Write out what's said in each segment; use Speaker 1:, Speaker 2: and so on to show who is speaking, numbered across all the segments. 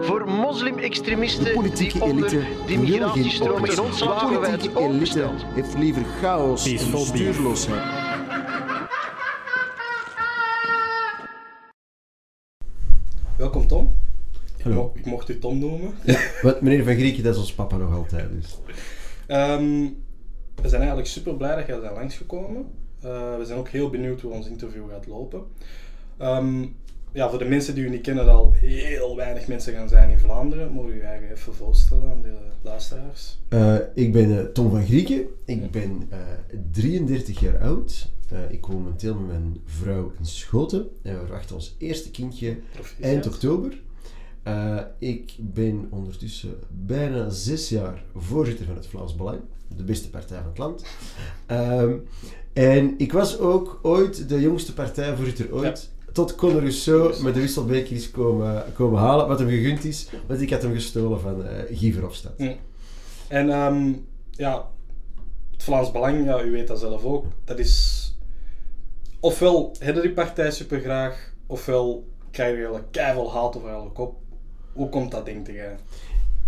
Speaker 1: voor moslim-extremisten
Speaker 2: De politieke
Speaker 1: die onder
Speaker 2: elite
Speaker 1: die migratiestromen in ons
Speaker 2: De
Speaker 1: wagenwijd
Speaker 2: politieke elite heeft liever chaos en stuurloosheid.
Speaker 3: Welkom Tom. Ik,
Speaker 2: Hallo.
Speaker 3: ik mocht u Tom noemen.
Speaker 2: Wat, meneer Van Grieken, dat is ons papa nog altijd. Dus.
Speaker 3: Ehm, we zijn eigenlijk super blij dat jij bent langsgekomen. Eh we zijn ook heel benieuwd hoe ons interview gaat lopen. Ehm, ja, voor de mensen die u niet kennen, dat al heel weinig mensen gaan zijn in Vlaanderen. Moet u je eigen even voorstellen aan de luisteraars?
Speaker 2: Eh, ik ben eh, Tom van Grieken. Ik ben eh, 33 jaar oud. Eh, ik woon momenteel met mijn vrouw in Schoten. En we verwachten ons eerste kindje
Speaker 3: Proficiat.
Speaker 2: eind oktober. Eh, ik ben ondertussen bijna zes jaar voorzitter van het Vlaams Belang, de beste partij van het land. Ehm, en ik was ook ooit de jongste partijvoorzitter ooit, tot Conor Rousseau met de wisselbeker is komen, komen halen, wat hem gegund is, want ik had hem gestolen van eh Guy Verhofstadt.
Speaker 3: Hm. En ehm, ja, het Vlaams Belang, ja, u weet dat zelf ook, dat is... Ofwel hebben die partij super graag, ofwel krijg je eigenlijk keiveel haat over eigenlijk op. Hoe komt dat, denk jij?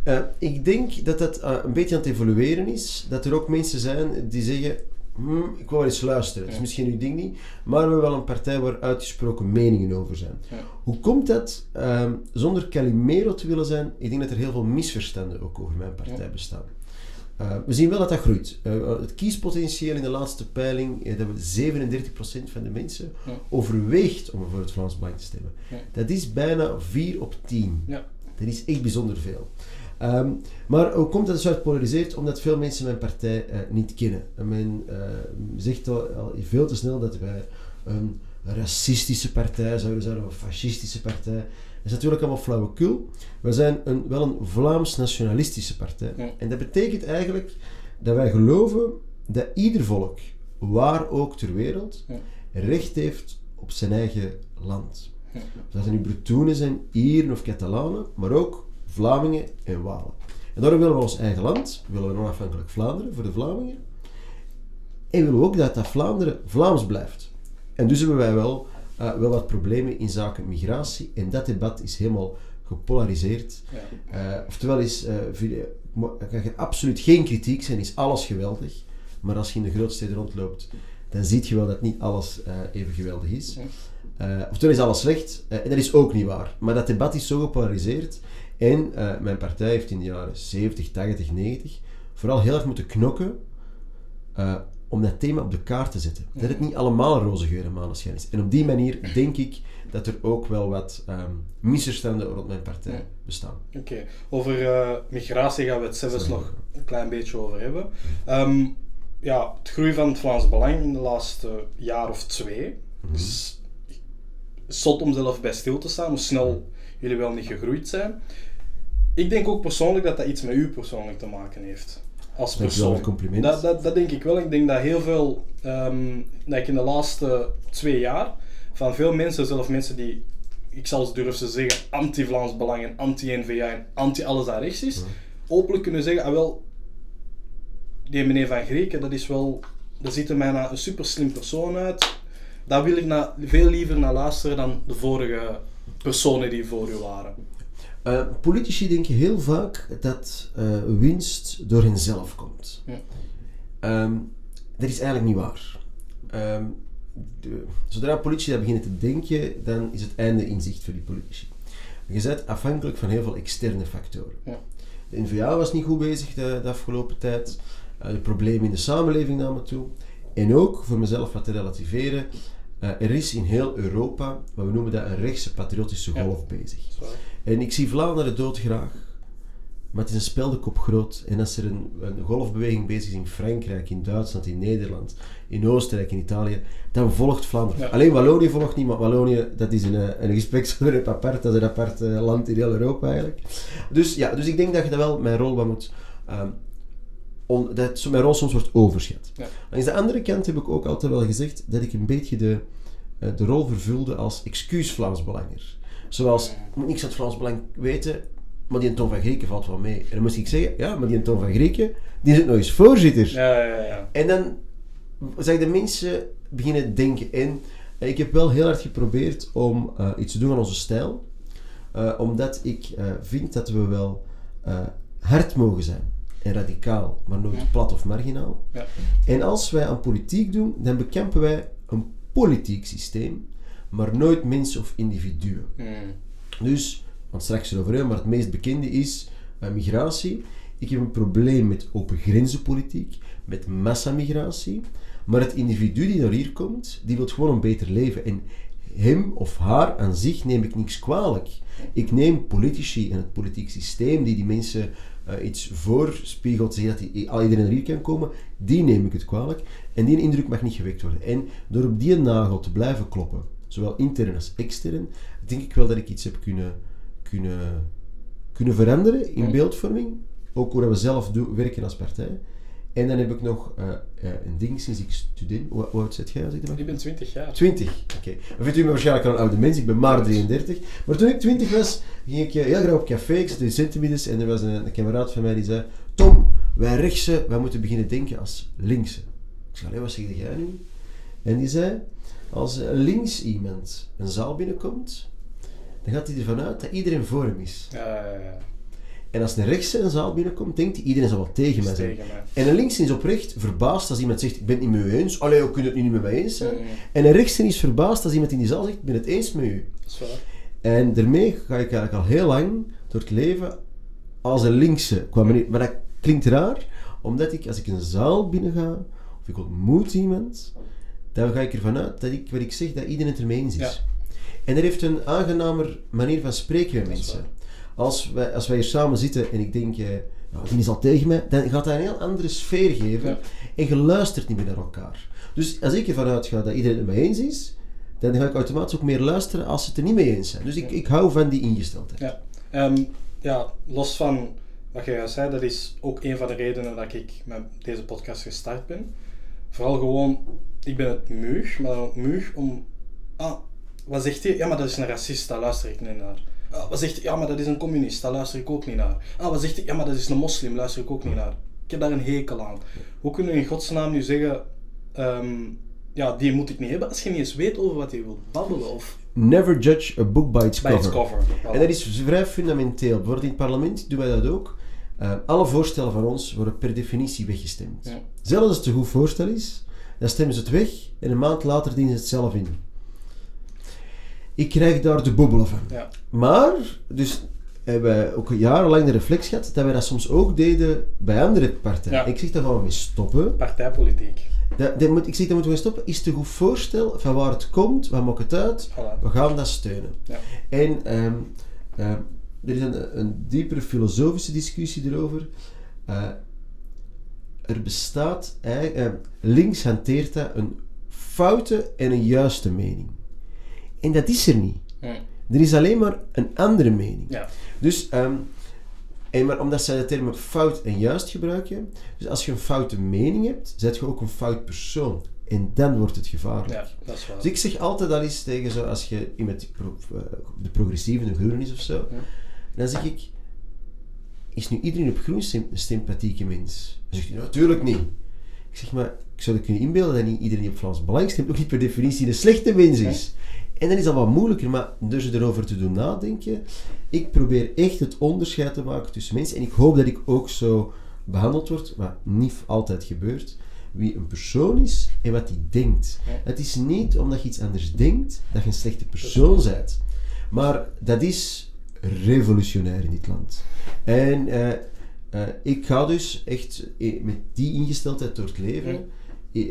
Speaker 2: Eh, ik denk dat dat eh, een beetje aan het evolueren is. Dat er ook mensen zijn die zeggen: "Hmm, Ik wil wel eens luisteren. Het is misschien uw ding niet, maar we hebben wel een partij waar uitgesproken meningen over zijn. Hoe komt dat? Ehm, zonder Calimero te willen zijn, ik denk dat er heel veel misverstanden ook over mijn partij bestaan. Eh, we zien wel dat dat groeit. Eh, het kiespotentieel in de laatste peiling, eh, dat we 37% van de mensen
Speaker 3: Ja.
Speaker 2: overweegt om voor het Vlaams Belang te stemmen.
Speaker 3: Ja.
Speaker 2: Dat is bijna 4 op 10.
Speaker 3: Ja.
Speaker 2: Dat is echt bijzonder veel. Ehm, maar hoe komt dat het zo polariseert? Omdat veel mensen mijn partij eh, niet kennen. En Men eh, zegt al, al veel te snel dat wij een racistische partij zouden zijn, of een fascistische partij. Dat is natuurlijk allemaal flauwekul. We zijn een, wel een Vlaams-nationalistische partij.
Speaker 3: Ja.
Speaker 2: En dat betekent eigenlijk dat wij geloven dat ieder volk, waar ook ter wereld,
Speaker 3: Ja.
Speaker 2: recht heeft op zijn eigen land.
Speaker 3: Ja.
Speaker 2: Dus dat zijn nu Bretonen zijn, Ieren of Catalanen, maar ook Vlamingen en Walen. En daarom willen we ons eigen land, willen we een onafhankelijk Vlaanderen voor de Vlamingen. En willen we ook dat dat Vlaanderen Vlaams blijft. En dus hebben wij wel, eh, wel wat problemen in zaken migratie. En dat debat is helemaal gepolariseerd.
Speaker 3: Ja.
Speaker 2: Eh, oftewel is, eh, vind je- kan absoluut geen kritiek zijn, is alles geweldig. Maar als je in de grootsteden rondloopt, dan zie je wel dat niet alles even geweldig is. Oftewel is alles slecht, en dat is ook niet waar. Maar dat debat is zo gepolariseerd. En eh, mijn partij heeft in de jaren 70, 80, 90 vooral heel erg moeten knokken eh, om dat thema op de kaart te zetten. Dat het niet allemaal roze geur en maneschijn is. En op die manier denk ik dat er ook wel wat ehm, misverstanden rond mijn partij bestaan.
Speaker 3: Oké, over eh, migratie gaan we het zelfs nog een klein beetje over hebben. Ehm, ja, het groei van het Vlaams Belang in de laatste jaar of twee is zot om zelf bij stil te staan, hoe snel jullie wel niet gegroeid zijn. Ik denk ook persoonlijk dat dat iets met u persoonlijk te maken heeft. Als persoon.
Speaker 2: compliment.
Speaker 3: Dat, dat, dat denk ik wel. Ik denk dat heel veel, ehm, dat ik in de laatste twee jaar, van veel mensen, zelfs mensen die, ik zal ze durven zeggen, anti-Vlaams Belang en anti-NVA en anti-alles dat rechts is, openlijk kunnen zeggen, ah wel, die meneer Van Grieken, dat is wel, dat ziet er mij naar een super slim persoon uit. Daar wil ik naar, veel liever naar luisteren dan de vorige personen die voor u waren.
Speaker 2: Eh, politici denken heel vaak dat eh, winst door henzelf komt.
Speaker 3: Ja.
Speaker 2: Ehm, dat is eigenlijk niet waar. Ehm, de- zodra politici dat beginnen te denken, dan is het einde in zicht voor die politici. Je bent afhankelijk van heel veel externe factoren.
Speaker 3: Ja.
Speaker 2: De NVA was niet goed bezig de, de afgelopen tijd. Eh, de problemen in de samenleving namen toe. En ook, voor mezelf wat te relativeren, er is in heel Europa, wat we noemen dat een rechtse patriotische
Speaker 3: Ja.
Speaker 2: golf bezig. En ik zie Vlaanderen doodgraag, maar het is een speldekop groot. En als er een, een golfbeweging bezig is in Frankrijk, in Duitsland, in Nederland, in Oostenrijk, in Italië, dan volgt Vlaanderen.
Speaker 3: Ja.
Speaker 2: Alleen Wallonië volgt niet, maar Wallonië, dat is een, eh, een gespreksonderwerp apart. Dat is een apart eh, land in heel Europa eigenlijk. Dus ja, dus ik denk dat je dat wel mijn rol wat moet... ehm, on- dat mijn rol soms wordt overschat.
Speaker 3: Ja.
Speaker 2: Langs de andere kant heb ik ook altijd wel gezegd dat ik een beetje de, eh, de rol vervulde als excuus-Vlaams Belanger. Zoals, ik moet niks het Vlaams Belang weten, maar die Tom van Grieken valt wel mee. En dan moest ik zeggen, ja, maar die Tom van Grieken, die is ook nog eens voorzitter.
Speaker 3: Ja, ja, ja.
Speaker 2: En dan zag de mensen beginnen denken. En eh, ik heb wel heel hard geprobeerd om eh, iets te doen aan onze stijl. Eh, omdat ik vind dat we wel hard mogen zijn. En radicaal, maar nooit
Speaker 3: Ja.
Speaker 2: plat of marginaal.
Speaker 3: Ja.
Speaker 2: En als wij aan politiek doen, dan bekampen wij een politiek systeem, maar nooit mensen of individuen.
Speaker 3: Mm.
Speaker 2: Dus, want straks erover, hè, maar het meest bekende is eh, migratie. Ik heb een probleem met open grenzenpolitiek, met massamigratie. Maar het individu die naar hier komt, die wil gewoon een beter leven. En hem of haar aan zich neem ik niks kwalijk. Ik neem politici en het politiek systeem die die mensen eh, iets voorspiegelt, zeggen dat die, al iedereen naar hier kan komen, die neem ik het kwalijk. En die indruk mag niet gewekt worden. En door op die nagel te blijven kloppen, zowel intern als extern, denk ik wel dat ik iets heb kunnen, kunnen, kunnen veranderen in beeldvorming. Ook hoe we zelf doen, werken als partij. En dan heb ik nog eh, eh, een ding sinds ik student... Hoe, hoe oud zit jij als ik dat?
Speaker 3: Ik ben 20 jaar.
Speaker 2: 20, oké. Dan vindt u me waarschijnlijk al een oude mens, ik ben maar 33. Maar toen ik 20 was, ging ik eh, heel graag op café, ik zat in en er was een, een kameraad van mij die zei Tom, wij rechtse, wij moeten beginnen denken als linkse. Ik zei, wat zeg jij nu? En die zei, als links iemand een zaal binnenkomt, dan gaat hij ervan uit dat iedereen voor hem is.
Speaker 3: Ja, ja, ja.
Speaker 2: En als een rechtse een zaal binnenkomt, denkt hij, iedereen zal wel tegen mij zijn. En een linkse is oprecht verbaasd als iemand zegt, ik ben het niet met u eens. Allee, hoe kun je het niet met mij eens zijn? En een rechtse is verbaasd als iemand in die zaal zegt, ik ben het eens met u.
Speaker 3: Dat is waar.
Speaker 2: En daarmee ga ik eigenlijk al heel lang door het leven als een linkse. Qua manier. Maar dat klinkt raar, omdat ik als ik een zaal binnen ga, of ik ontmoet iemand, dan ga ik ervan uit dat ik, wat ik zeg, dat iedereen het ermee eens is.
Speaker 3: Ja.
Speaker 2: En dat heeft een aangenamer manier van spreken met mensen. Als wij, als wij hier samen zitten en ik denk, eh, nou, die is al tegen mij, dan gaat dat een heel andere sfeer geven.
Speaker 3: Ja.
Speaker 2: En je luistert niet meer naar elkaar. Dus als ik ervan uitga dat iedereen het mee eens is, dan ga ik automatisch ook meer luisteren als ze het er niet mee eens zijn. Dus ik, ik hou van die ingesteldheid.
Speaker 3: Ja. Ehm, ja, los van wat je zei, dat is ook een van de redenen dat ik met deze podcast gestart ben. Vooral gewoon, ik ben het muug, maar dan ook muug om... Ah, wat zegt hij? Ja, maar dat is een racist, daar luister ik niet naar. Ah, wat zegt hij? Ja, maar dat is een communist, daar luister ik ook niet naar. Ah, wat zegt hij? Ja, maar dat is een moslim, luister ik ook niet naar. Ik heb daar een hekel aan. Hoe kunnen we in godsnaam nu zeggen... ehm, ja, die moet ik niet hebben als je niet eens weet over wat hij wil babbelen of
Speaker 2: Never judge a book by its
Speaker 3: bij
Speaker 2: cover.
Speaker 3: het cover. Voilà.
Speaker 2: En dat is vrij fundamenteel. Bijvoorbeeld in het parlement doen wij dat ook. Eh, alle voorstellen van ons worden per definitie weggestemd.
Speaker 3: Ja.
Speaker 2: Zelfs als het een goed voorstel is, dan stemmen ze het weg en een maand later dienen ze het zelf in. Ik krijg daar de bobbelen van.
Speaker 3: Ja.
Speaker 2: Maar, dus hebben wij ook jarenlang de reflex gehad dat wij dat soms ook deden bij andere partijen.
Speaker 3: Ja.
Speaker 2: Ik zeg, daar gaan we mee stoppen.
Speaker 3: Partijpolitiek.
Speaker 2: Dat, dat moet, ik zeg, dat moeten we stoppen. Is het een goed voorstel van waar het komt, wat maakt het uit?
Speaker 3: Voilà.
Speaker 2: We gaan dat steunen.
Speaker 3: Ja.
Speaker 2: En ehm, ehm, er is een, een diepere filosofische discussie erover. Eh, er bestaat, eh, links hanteert dat een foute en een juiste mening. En dat is er niet.
Speaker 3: Hm.
Speaker 2: Er is alleen maar een andere mening.
Speaker 3: Ja.
Speaker 2: Dus, ehm, en maar omdat zij de termen fout en juist gebruiken, dus als je een foute mening hebt, zet je ook een fout persoon. En dan wordt het gevaarlijk.
Speaker 3: ja, dat is waar.
Speaker 2: Dus ik zeg altijd al eens tegen zo, als je iemand pro- eh, de progressieve, de groen is of zo,
Speaker 3: Ja.
Speaker 2: dan zeg ik, is nu iedereen op groen sympathieke mens? Zegt hij, natuurlijk niet. Ik zeg, maar ik zou er kunnen inbeelden dat niet iedereen die op Vlaams Belang stemt ook niet per definitie een slechte mens is. En dan is dat wat moeilijker, maar door ze erover te doen nadenken, ik probeer echt het onderscheid te maken tussen mensen. En ik hoop dat ik ook zo behandeld word, wat niet altijd gebeurt, wie een persoon is en wat hij denkt. Het is niet omdat je iets anders denkt, dat je een slechte persoon bent. Maar dat is revolutionair in dit land. En eh, eh, ik ga dus echt eh, met die ingesteldheid door het leven. Eh,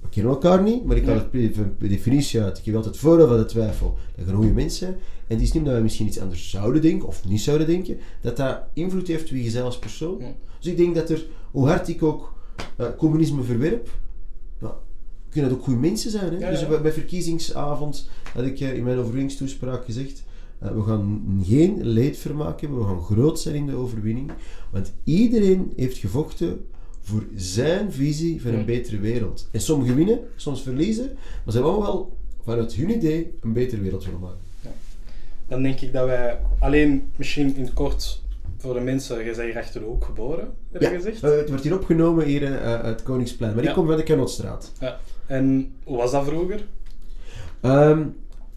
Speaker 2: we kennen elkaar niet, maar ik ga
Speaker 3: Ja.
Speaker 2: het per definitie uit. Ik heb altijd voordeel van de twijfel. Dat gaan goede mensen zijn. En het is niet omdat wij misschien iets anders zouden denken, of niet zouden denken, dat dat invloed heeft wie je bent als persoon. Dus ik denk dat er, hoe hard ik ook communisme verwerp, nou, kunnen dat ook goede mensen zijn. Hè?
Speaker 3: Ja,
Speaker 2: dus bij, bij verkiezingsavond had ik in mijn overwinningstoespraak gezegd, we gaan geen leedvermaak hebben, we gaan groot zijn in de overwinning. Want iedereen heeft gevochten voor zijn visie van een
Speaker 3: Ja.
Speaker 2: betere wereld. En sommigen winnen, soms verliezen, maar ze hebben allemaal wel vanuit hun idee een betere wereld willen maken.
Speaker 3: Dan denk ik dat wij alleen, misschien in het kort, voor de mensen, je bent hier achter de hoek geboren, heb je gezegd.
Speaker 2: eh, het wordt hier opgenomen hier eh, uit het Koningsplein, maar
Speaker 3: Ja.
Speaker 2: ik kom van de Kanotstraat.
Speaker 3: Ja. En hoe was dat vroeger?
Speaker 2: Ehm,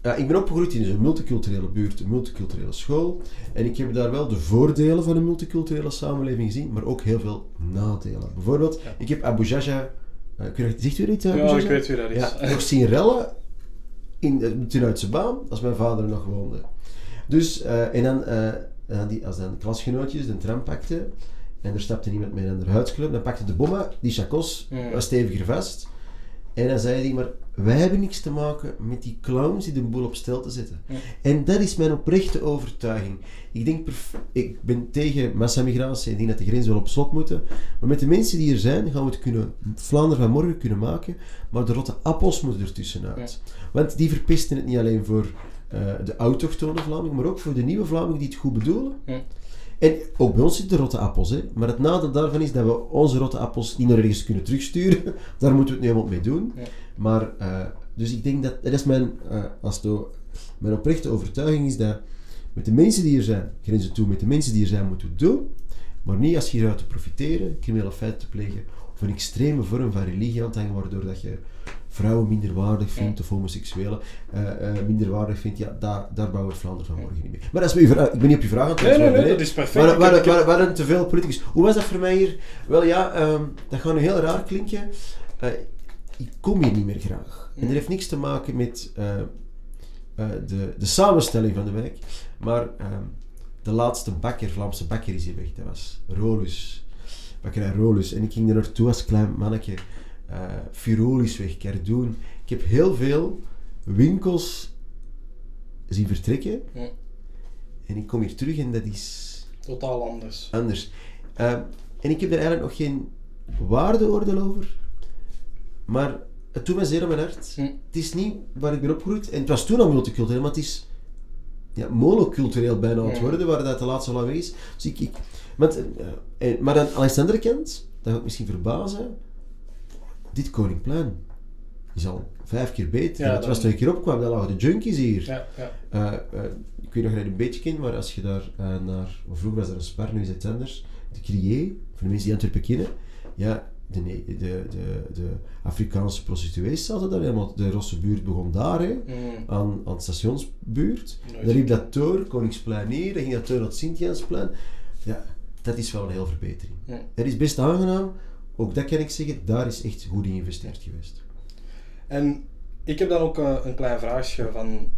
Speaker 2: Ja, ik ben opgegroeid in een multiculturele buurt, een multiculturele school. En ik heb daar wel de voordelen van een multiculturele samenleving gezien, maar ook heel veel nadelen. Bijvoorbeeld,
Speaker 3: Ja.
Speaker 2: ik heb Abu Jaja... eh, je, zegt u dit, eh, Abu
Speaker 3: Ja,
Speaker 2: Jaja?
Speaker 3: ik weet wie dat is.
Speaker 2: Ja, nog zien rellen in de Tunuitse baan, als mijn vader er nog woonde. Dus, eh, en dan, eh, die, als dan klasgenootjes de tram pakten, en er stapte iemand met een huidskleur, dan pakte de bomma, die chacos, was steviger vast. En dan zei hij, maar wij hebben niks te maken met die clowns die de boel op stel te zetten.
Speaker 3: Ja.
Speaker 2: En dat is mijn oprechte overtuiging. Ik denk, ik ben tegen massamigratie, ik denk dat de grenzen wel op slot moeten. Maar met de mensen die er zijn, gaan we het kunnen, Vlaanderen van morgen kunnen maken. Maar de rotte appels moeten er tussenuit. Want die verpesten het niet alleen voor eh, de autochtone Vlamingen, maar ook voor de nieuwe Vlamingen die het goed bedoelen.
Speaker 3: Ja.
Speaker 2: En ook bij ons zitten rotte appels. Hè. Maar het nadeel daarvan is dat we onze rotte appels niet naar ergens kunnen terugsturen. Daar moeten we het nu helemaal mee doen.
Speaker 3: Ja.
Speaker 2: Maar, eh, dus ik denk dat, dat is mijn, eh, als het, mijn oprechte overtuiging is dat met de mensen die er zijn, grenzen toe, met de mensen die er zijn, moeten we het doen. Maar niet als je eruit te profiteren, criminele feiten te plegen, of een extreme vorm van religie aan te hangen, waardoor dat je vrouwen minderwaardig vindt, of homoseksuelen eh, eh, minderwaardig vindt. Ja, daar, daar bouwen we Vlaanderen van morgen niet mee. Maar dat is mijn vraag. Ik ben niet op je vraag aan het
Speaker 3: Nee, nee,
Speaker 2: antwoorden,
Speaker 3: nee,
Speaker 2: hè.
Speaker 3: dat is perfect.
Speaker 2: Waar, waar, te veel politicus. Hoe was dat voor mij hier? Wel ja, ehm, dat gaat nu heel raar klinken. Eh, ik kom hier niet meer graag. En dat heeft niks te maken met eh, eh, de, de samenstelling van de wijk. Maar ehm, de laatste bakker, Vlaamse bakker is hier weg. Dat was Rolus. Bakkerij Rolus. En ik ging er naartoe als klein manneke. eh Firolisweg, Kerdoen. Ik heb heel veel winkels zien vertrekken.
Speaker 3: Ja.
Speaker 2: En ik kom hier terug en dat is
Speaker 3: Totaal anders.
Speaker 2: anders. Eh, en ik heb er eigenlijk nog geen waardeoordeel over. Maar het doet mij zeer aan mijn hart.
Speaker 3: Hm.
Speaker 2: Het is niet waar ik ben opgegroeid. En het was toen al multicultureel, maar het is ja, monocultureel bijna aan het worden, waar dat de laatste weg is. Dus ik, ik, eh, maar dan, aan de andere kant, dat gaat misschien verbazen, dit Koningplein is al vijf keer beter.
Speaker 3: Ja,
Speaker 2: het was toen ik hier opkwam, dan lagen de junkies hier.
Speaker 3: Ja, ja.
Speaker 2: Eh, ik weet nog dat je een beetje kent, maar als je daar eh, naar... Vroeger was er een spar, nu is het anders. De Crier, voor de mensen die Antwerpen kennen. Ja, de, de, de, de Afrikaanse prostituees zaten daar helemaal. De Rosse buurt begon daar, hè,
Speaker 3: Mm.
Speaker 2: aan, aan de stationsbuurt.
Speaker 3: Nooit.
Speaker 2: Daar liep dat door, Koningsplein hier, dan ging dat door naar het Sint-Jansplein. Ja, dat is wel een heel verbetering.
Speaker 3: Ja.
Speaker 2: Dat is best aangenaam. Ook dat kan ik zeggen, daar is echt goed in geïnvesteerd geweest.
Speaker 3: En ik heb dan ook eh, een klein vraagje van...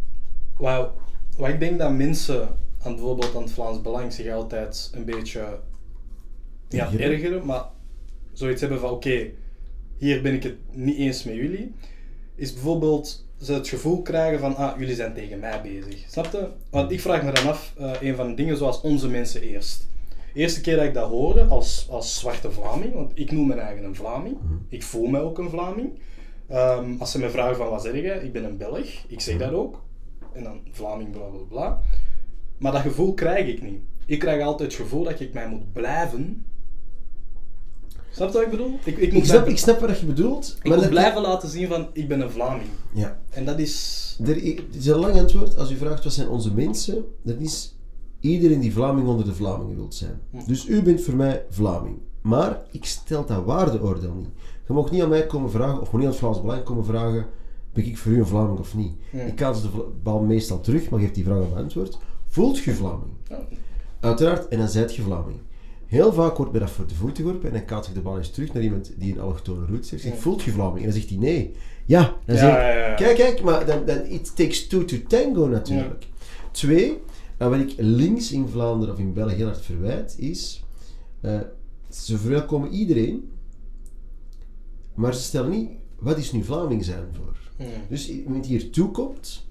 Speaker 3: Wat, wat ik denk dat mensen aan bijvoorbeeld aan het Vlaams Belang zich altijd een beetje ja,
Speaker 2: Ergeren.
Speaker 3: ergeren, maar zoiets hebben van oké, hier ben ik het niet eens met jullie, is bijvoorbeeld ze het gevoel krijgen van ah, jullie zijn tegen mij bezig. Snap je? Want ik vraag me dan af, eh, een van de dingen zoals onze mensen eerst. Eerste keer dat ik dat hoorde als, als zwarte Vlaming, want ik noem mijn eigen een Vlaming, ik voel mij ook een Vlaming. Ehm, als ze me vragen van wat zeg je, ik ben een Belg, ik zeg dat ook. En dan Vlaming, bla bla bla. Maar dat gevoel krijg ik niet. Ik krijg altijd het gevoel dat ik mij moet blijven. Snap je wat ik bedoel? Ik, ik, moet
Speaker 2: Ik snap, ik snap wat je bedoelt.
Speaker 3: ik moet
Speaker 2: dat-
Speaker 3: blijven laten zien van ik ben een Vlaming.
Speaker 2: Ja.
Speaker 3: En dat is.
Speaker 2: Er, het is een lang antwoord. Als u vraagt wat zijn onze mensen, dat is iedereen die Vlaming onder de Vlamingen wilt zijn. Dus u bent voor mij Vlaming. Maar ik stel dat waardeoordeel niet. Je mag niet aan mij komen vragen, of niet aan het Vlaams Belang komen vragen, ben ik voor u een Vlaming of niet?
Speaker 3: Ja.
Speaker 2: Ik kaats de bal meestal terug, maar geef die vraag een antwoord. Voelt je Vlaming?
Speaker 3: Ja,
Speaker 2: Uiteraard, en dan zijt je Vlaming. Heel vaak wordt mij dat voor de voeten geworpen en dan kaats ik de bal eens terug naar iemand die een allochtone roots heeft. Zeg,
Speaker 3: Ja.
Speaker 2: voelt je Vlaming? En dan zegt hij nee. Ja, dan
Speaker 3: Ja,
Speaker 2: zeg ik,
Speaker 3: ja, ja.
Speaker 2: kijk, kijk, maar dan, dan, it takes two to tango natuurlijk. Twee, en wat ik links in Vlaanderen of in België heel hard verwijt, is eh, ze verwelkomen iedereen, maar ze stellen niet, wat is nu Vlaming zijn voor?
Speaker 3: Mm.
Speaker 2: Dus iemand die hier toekomt,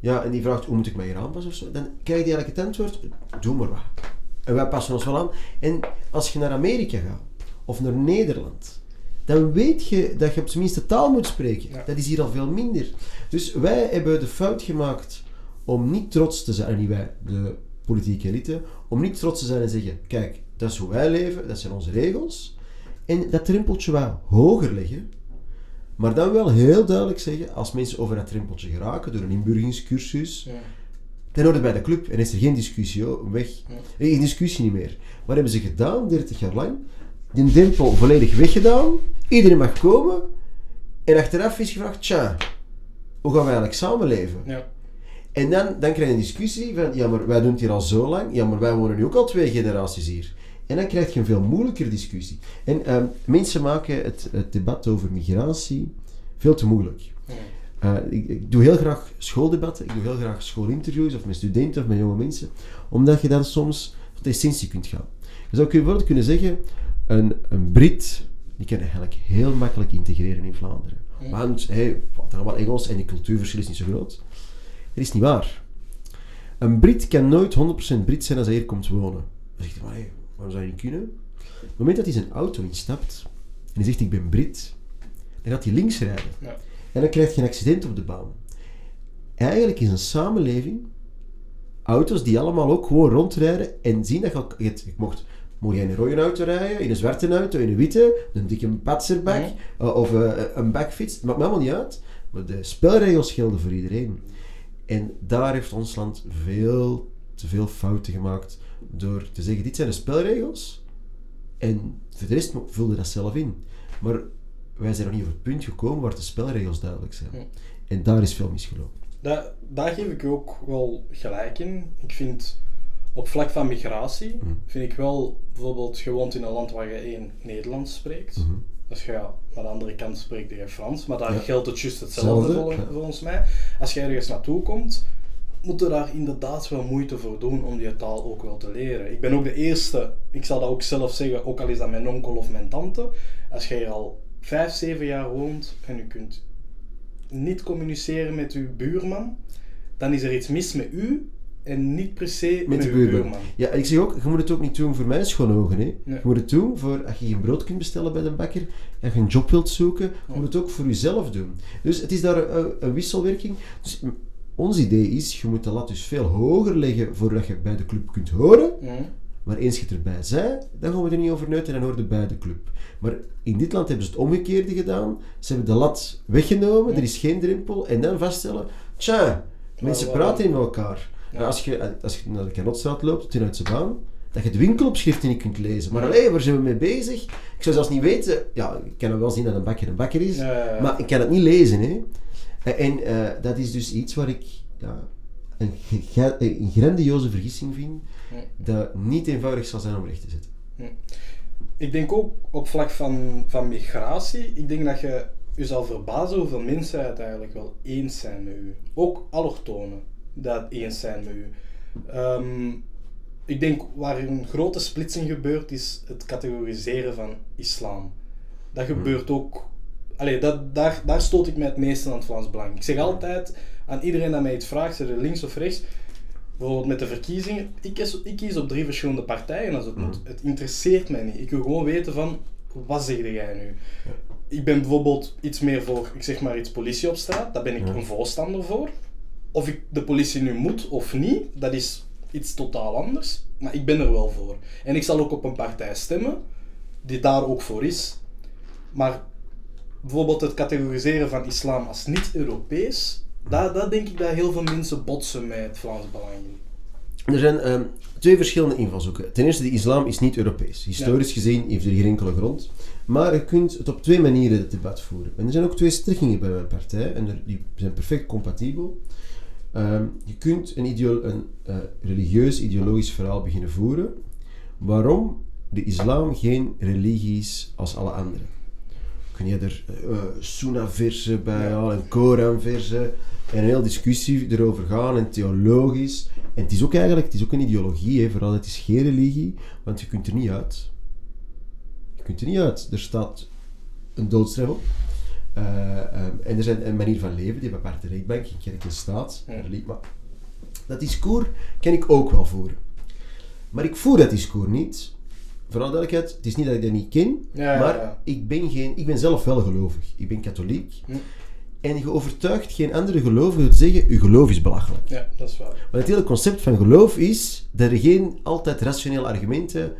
Speaker 2: ja, en die vraagt hoe moet ik mij hier aanpassen of zo, dan krijg je eigenlijk het antwoord, doe maar wat. En wij passen ons wel aan. En als je naar Amerika gaat, of naar Nederland, dan weet je dat je op zijn minst de taal moet spreken.
Speaker 3: Ja.
Speaker 2: Dat is hier al veel minder. Dus wij hebben de fout gemaakt om niet trots te zijn, en niet wij, de politieke elite, om niet trots te zijn en zeggen, kijk, dat is hoe wij leven, dat zijn onze regels. En dat drempeltje wat hoger leggen, maar dan wel heel duidelijk zeggen, als mensen over dat drempeltje geraken, door een inburgingscursus,
Speaker 3: Ja.
Speaker 2: dan hoort het bij de club en is er geen discussie oh, weg. Geen discussie niet meer. Wat hebben ze gedaan, 30 jaar lang? Die drempel volledig weggedaan, iedereen mag komen, en achteraf is gevraagd, tja, hoe gaan we eigenlijk samenleven?
Speaker 3: Ja.
Speaker 2: En dan, dan krijg je een discussie van, ja, maar wij doen het hier al zo lang. Ja, maar wij wonen nu ook al twee generaties hier. En dan krijg je een veel moeilijker discussie. En ehm, mensen maken het, het debat over migratie veel te moeilijk. Uh, ik, ik, doe heel graag schooldebatten, ik doe heel graag schoolinterviews, of met studenten of met jonge mensen, omdat je dan soms tot de essentie kunt gaan. Je zou bijvoorbeeld kunnen zeggen, een, een Brit, die kan eigenlijk heel makkelijk integreren in Vlaanderen. Want hij praat allemaal Engels en die cultuurverschil is niet zo groot. Dat is niet waar. Een Brit kan nooit 100% Brit zijn als hij hier komt wonen. Dan zegt hij, maar, hey, waarom zou je niet kunnen? Op het moment dat hij zijn auto instapt en hij zegt ik ben Brit, dan gaat hij links rijden.
Speaker 3: Ja.
Speaker 2: En dan krijg je een accident op de baan. Eigenlijk is een samenleving auto's die allemaal ook gewoon rondrijden en zien dat je... Je, je mocht, mocht jij in een rode auto rijden, in een zwarte auto, in een witte, een dikke patserbak
Speaker 3: Ja.
Speaker 2: eh, of eh, een bakfiets. Het maakt me allemaal niet uit. Maar de spelregels gelden voor iedereen. En daar heeft ons land veel te veel fouten gemaakt door te zeggen, dit zijn de spelregels en voor de rest vulde dat zelf in. Maar wij zijn nog niet op het punt gekomen waar de spelregels duidelijk zijn. En daar is veel misgelopen.
Speaker 3: Daar, daar geef ik u ook wel gelijk in. Ik vind op vlak van migratie,
Speaker 2: Mhm.
Speaker 3: vind ik wel bijvoorbeeld, je woont in een land waar je één Nederlands spreekt.
Speaker 2: Mhm.
Speaker 3: Als je ja, aan de andere kant spreekt je Frans, maar daar
Speaker 2: Ja.
Speaker 3: geldt het juist hetzelfde vol- volgens mij. Als je ergens naartoe komt, moet je daar inderdaad wel moeite voor doen om die taal ook wel te leren. Ik ben ook de eerste, ik zal dat ook zelf zeggen, ook al is dat mijn onkel of mijn tante, als je hier al vijf, zeven jaar woont en je kunt niet communiceren met uw buurman, dan is er iets mis met u en niet per se met,
Speaker 2: de buurman.
Speaker 3: buurman.
Speaker 2: Ja, en ik zeg ook, je moet het ook niet doen voor mijn schone ogen. Hè.
Speaker 3: Nee.
Speaker 2: Je moet het doen voor als je geen brood kunt bestellen bij de bakker, als je een job wilt zoeken, je
Speaker 3: Ja.
Speaker 2: moet het ook voor jezelf doen. Dus het is daar een, een wisselwerking. Dus ons idee is, je moet de lat dus veel hoger leggen voordat je bij de club kunt horen.
Speaker 3: Mhm.
Speaker 2: Maar eens je erbij zei, dan gaan we er niet over uit en dan hoor bij de club. Maar in dit land hebben ze het omgekeerde gedaan. Ze hebben de lat weggenomen, er is geen drempel. En dan vaststellen, tja, mensen praten in elkaar.
Speaker 3: Ja.
Speaker 2: Als je, als je naar de Kanotstraat loopt, ten uit zijn baan, dat je de winkelopschriften niet kunt lezen. Maar allee, waar zijn we mee bezig? Ik zou zelfs niet weten... Ja, ik kan wel zien dat een bakker een bakker is,
Speaker 3: Ja,
Speaker 2: maar ik kan het niet lezen. Hè. En, en, eh, dat is dus iets waar ik ja, een, een grandioze vergissing vind, dat niet eenvoudig zal zijn om recht te zetten.
Speaker 3: Ik denk ook op vlak van, van migratie, ik denk dat je je zal verbazen hoeveel mensen het eigenlijk wel eens zijn met u. Ook allochtonen dat eens zijn met u. Ehm, ik denk waar een grote splitsing gebeurt is het categoriseren van islam. Dat gebeurt ook. Allee, dat, daar, daar stoot ik mij het meeste aan het Vlaams Belang. Ik zeg altijd aan iedereen dat mij iets vraagt, je links of rechts, bijvoorbeeld met de verkiezingen, ik kies, ik kies op drie verschillende partijen als het moet. Het interesseert mij niet. Ik wil gewoon weten van, wat zeg jij nu? Ik ben bijvoorbeeld iets meer voor, ik zeg maar iets politie op straat, daar ben ik een voorstander voor. Of ik de politie nu moet of niet, dat is iets totaal anders. Maar ik ben er wel voor. En ik zal ook op een partij stemmen, die daar ook voor is. Maar bijvoorbeeld het categoriseren van islam als niet-Europees, daar, daar denk ik dat heel veel mensen botsen met het Vlaams Belang.
Speaker 2: Er zijn ehm, twee verschillende invalshoeken. Ten eerste, de islam is niet Europees. Historisch gezien heeft er geen enkele grond. Maar je kunt het op twee manieren het debat voeren. En er zijn ook twee strekkingen bij mijn partij, en die zijn perfect compatibel. Ehm, je kunt een, ideo- een eh, religieus, ideologisch verhaal beginnen voeren. Waarom de islam geen religie is als alle andere. Kun je er eh Sunnah-versen bij halen, en Koran-versen, en een hele discussie erover gaan, en theologisch. En het is ook eigenlijk het is ook een ideologie, hè, vooral het is geen religie, want je kunt er niet uit. Je kunt er niet uit. Er staat een doodstraf op. Eh, ehm, en er zijn een manier van leven, die bij aparte rechtbank, in kerk en staat. Religie, Maar dat discours kan ik ook wel voeren. Maar ik voer dat discours niet. Vooral duidelijkheid, het is niet dat ik dat niet ken,
Speaker 3: Ja,
Speaker 2: maar
Speaker 3: ja.
Speaker 2: Ik, ben geen, ik ben zelf wel gelovig. Ik ben katholiek.
Speaker 3: Hm.
Speaker 2: En je overtuigt geen andere gelovige door te zeggen, uw geloof is belachelijk.
Speaker 3: Ja, dat is waar.
Speaker 2: Maar het hele concept van geloof is dat er geen altijd rationele argumenten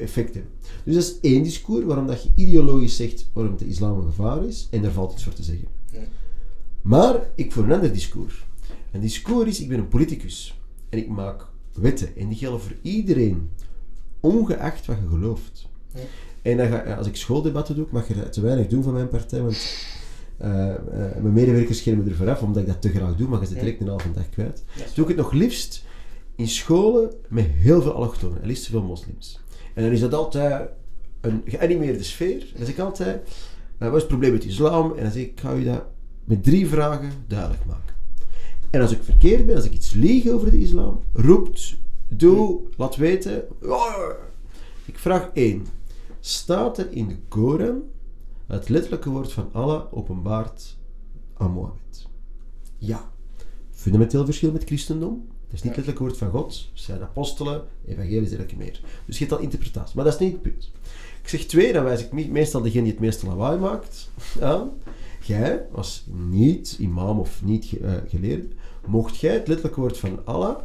Speaker 2: effect hebben. Dus dat is één discours waarom dat je ideologisch zegt waarom de islam een gevaar is, en daar valt iets voor te zeggen.
Speaker 3: Ja.
Speaker 2: Maar ik voer een ander discours. Een discours is, ik ben een politicus. En ik maak wetten. En die gelden voor iedereen. Ongeacht wat je gelooft.
Speaker 3: Ja.
Speaker 2: En dan ga, als ik schooldebatten doe, mag je dat te weinig doen van mijn partij, want eh, eh, mijn medewerkers schermen er vooraf, omdat ik dat te graag doe, maar je zit direct een halve dag kwijt. Doe ik het nog liefst in scholen met heel veel allochtonen, en liefst veel moslims. En dan is dat altijd een geanimeerde sfeer. En dan zeg ik altijd, eh, wat is het probleem met islam? En dan zeg ik, ik ga je dat met drie vragen duidelijk maken. En als ik verkeerd ben, als ik iets lieg over de islam, roept, doe, laat weten. "Ja." Ik vraag één. Staat er in de Koran het letterlijke woord van Allah openbaart aan Mohammed? Ja. Fundamenteel verschil met christendom. Dat is niet het letterlijke woord van God. Het zijn apostelen, evangelisch en meer. Dus je hebt al interpretatie. Maar dat is niet het punt. Ik zeg twee, dan wijs ik me- meestal degene die het meeste lawaai maakt aan. Jij, als niet-imam of niet-geleerde, mocht jij het letterlijke woord van Allah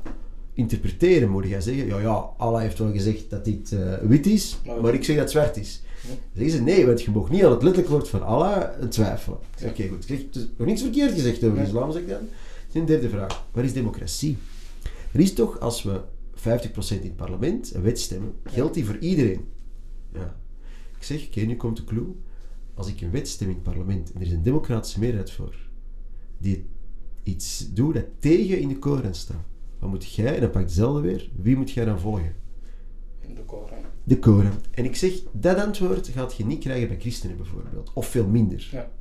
Speaker 2: interpreteren? Moet jij zeggen, ja, ja, Allah heeft wel gezegd dat dit eh, wit is,
Speaker 3: Maar-
Speaker 2: ik zeg dat het zwart is. Dan zeggen ze, nee, want je mag niet aan het letterlijke woord van Allah twijfelen. Oké, goed. Ik zeg, is nog niets verkeerd gezegd over islam, zeg ik dan. Een derde vraag. Waar is democratie? Er is toch, als we 50% in het parlement een wet stemmen, geldt die voor iedereen. Ja. Ik zeg, oké, nu komt de clue. Als ik een wet stem in het parlement en er is een democratische meerderheid voor, die iets doet dat tegen in de Koran staat, wat moet jij, en dan pak ik hetzelfde weer, wie moet jij dan volgen?
Speaker 3: De Koran.
Speaker 2: De Koran. En ik zeg, dat antwoord gaat je niet krijgen bij christenen bijvoorbeeld. Of veel minder.
Speaker 3: Ja.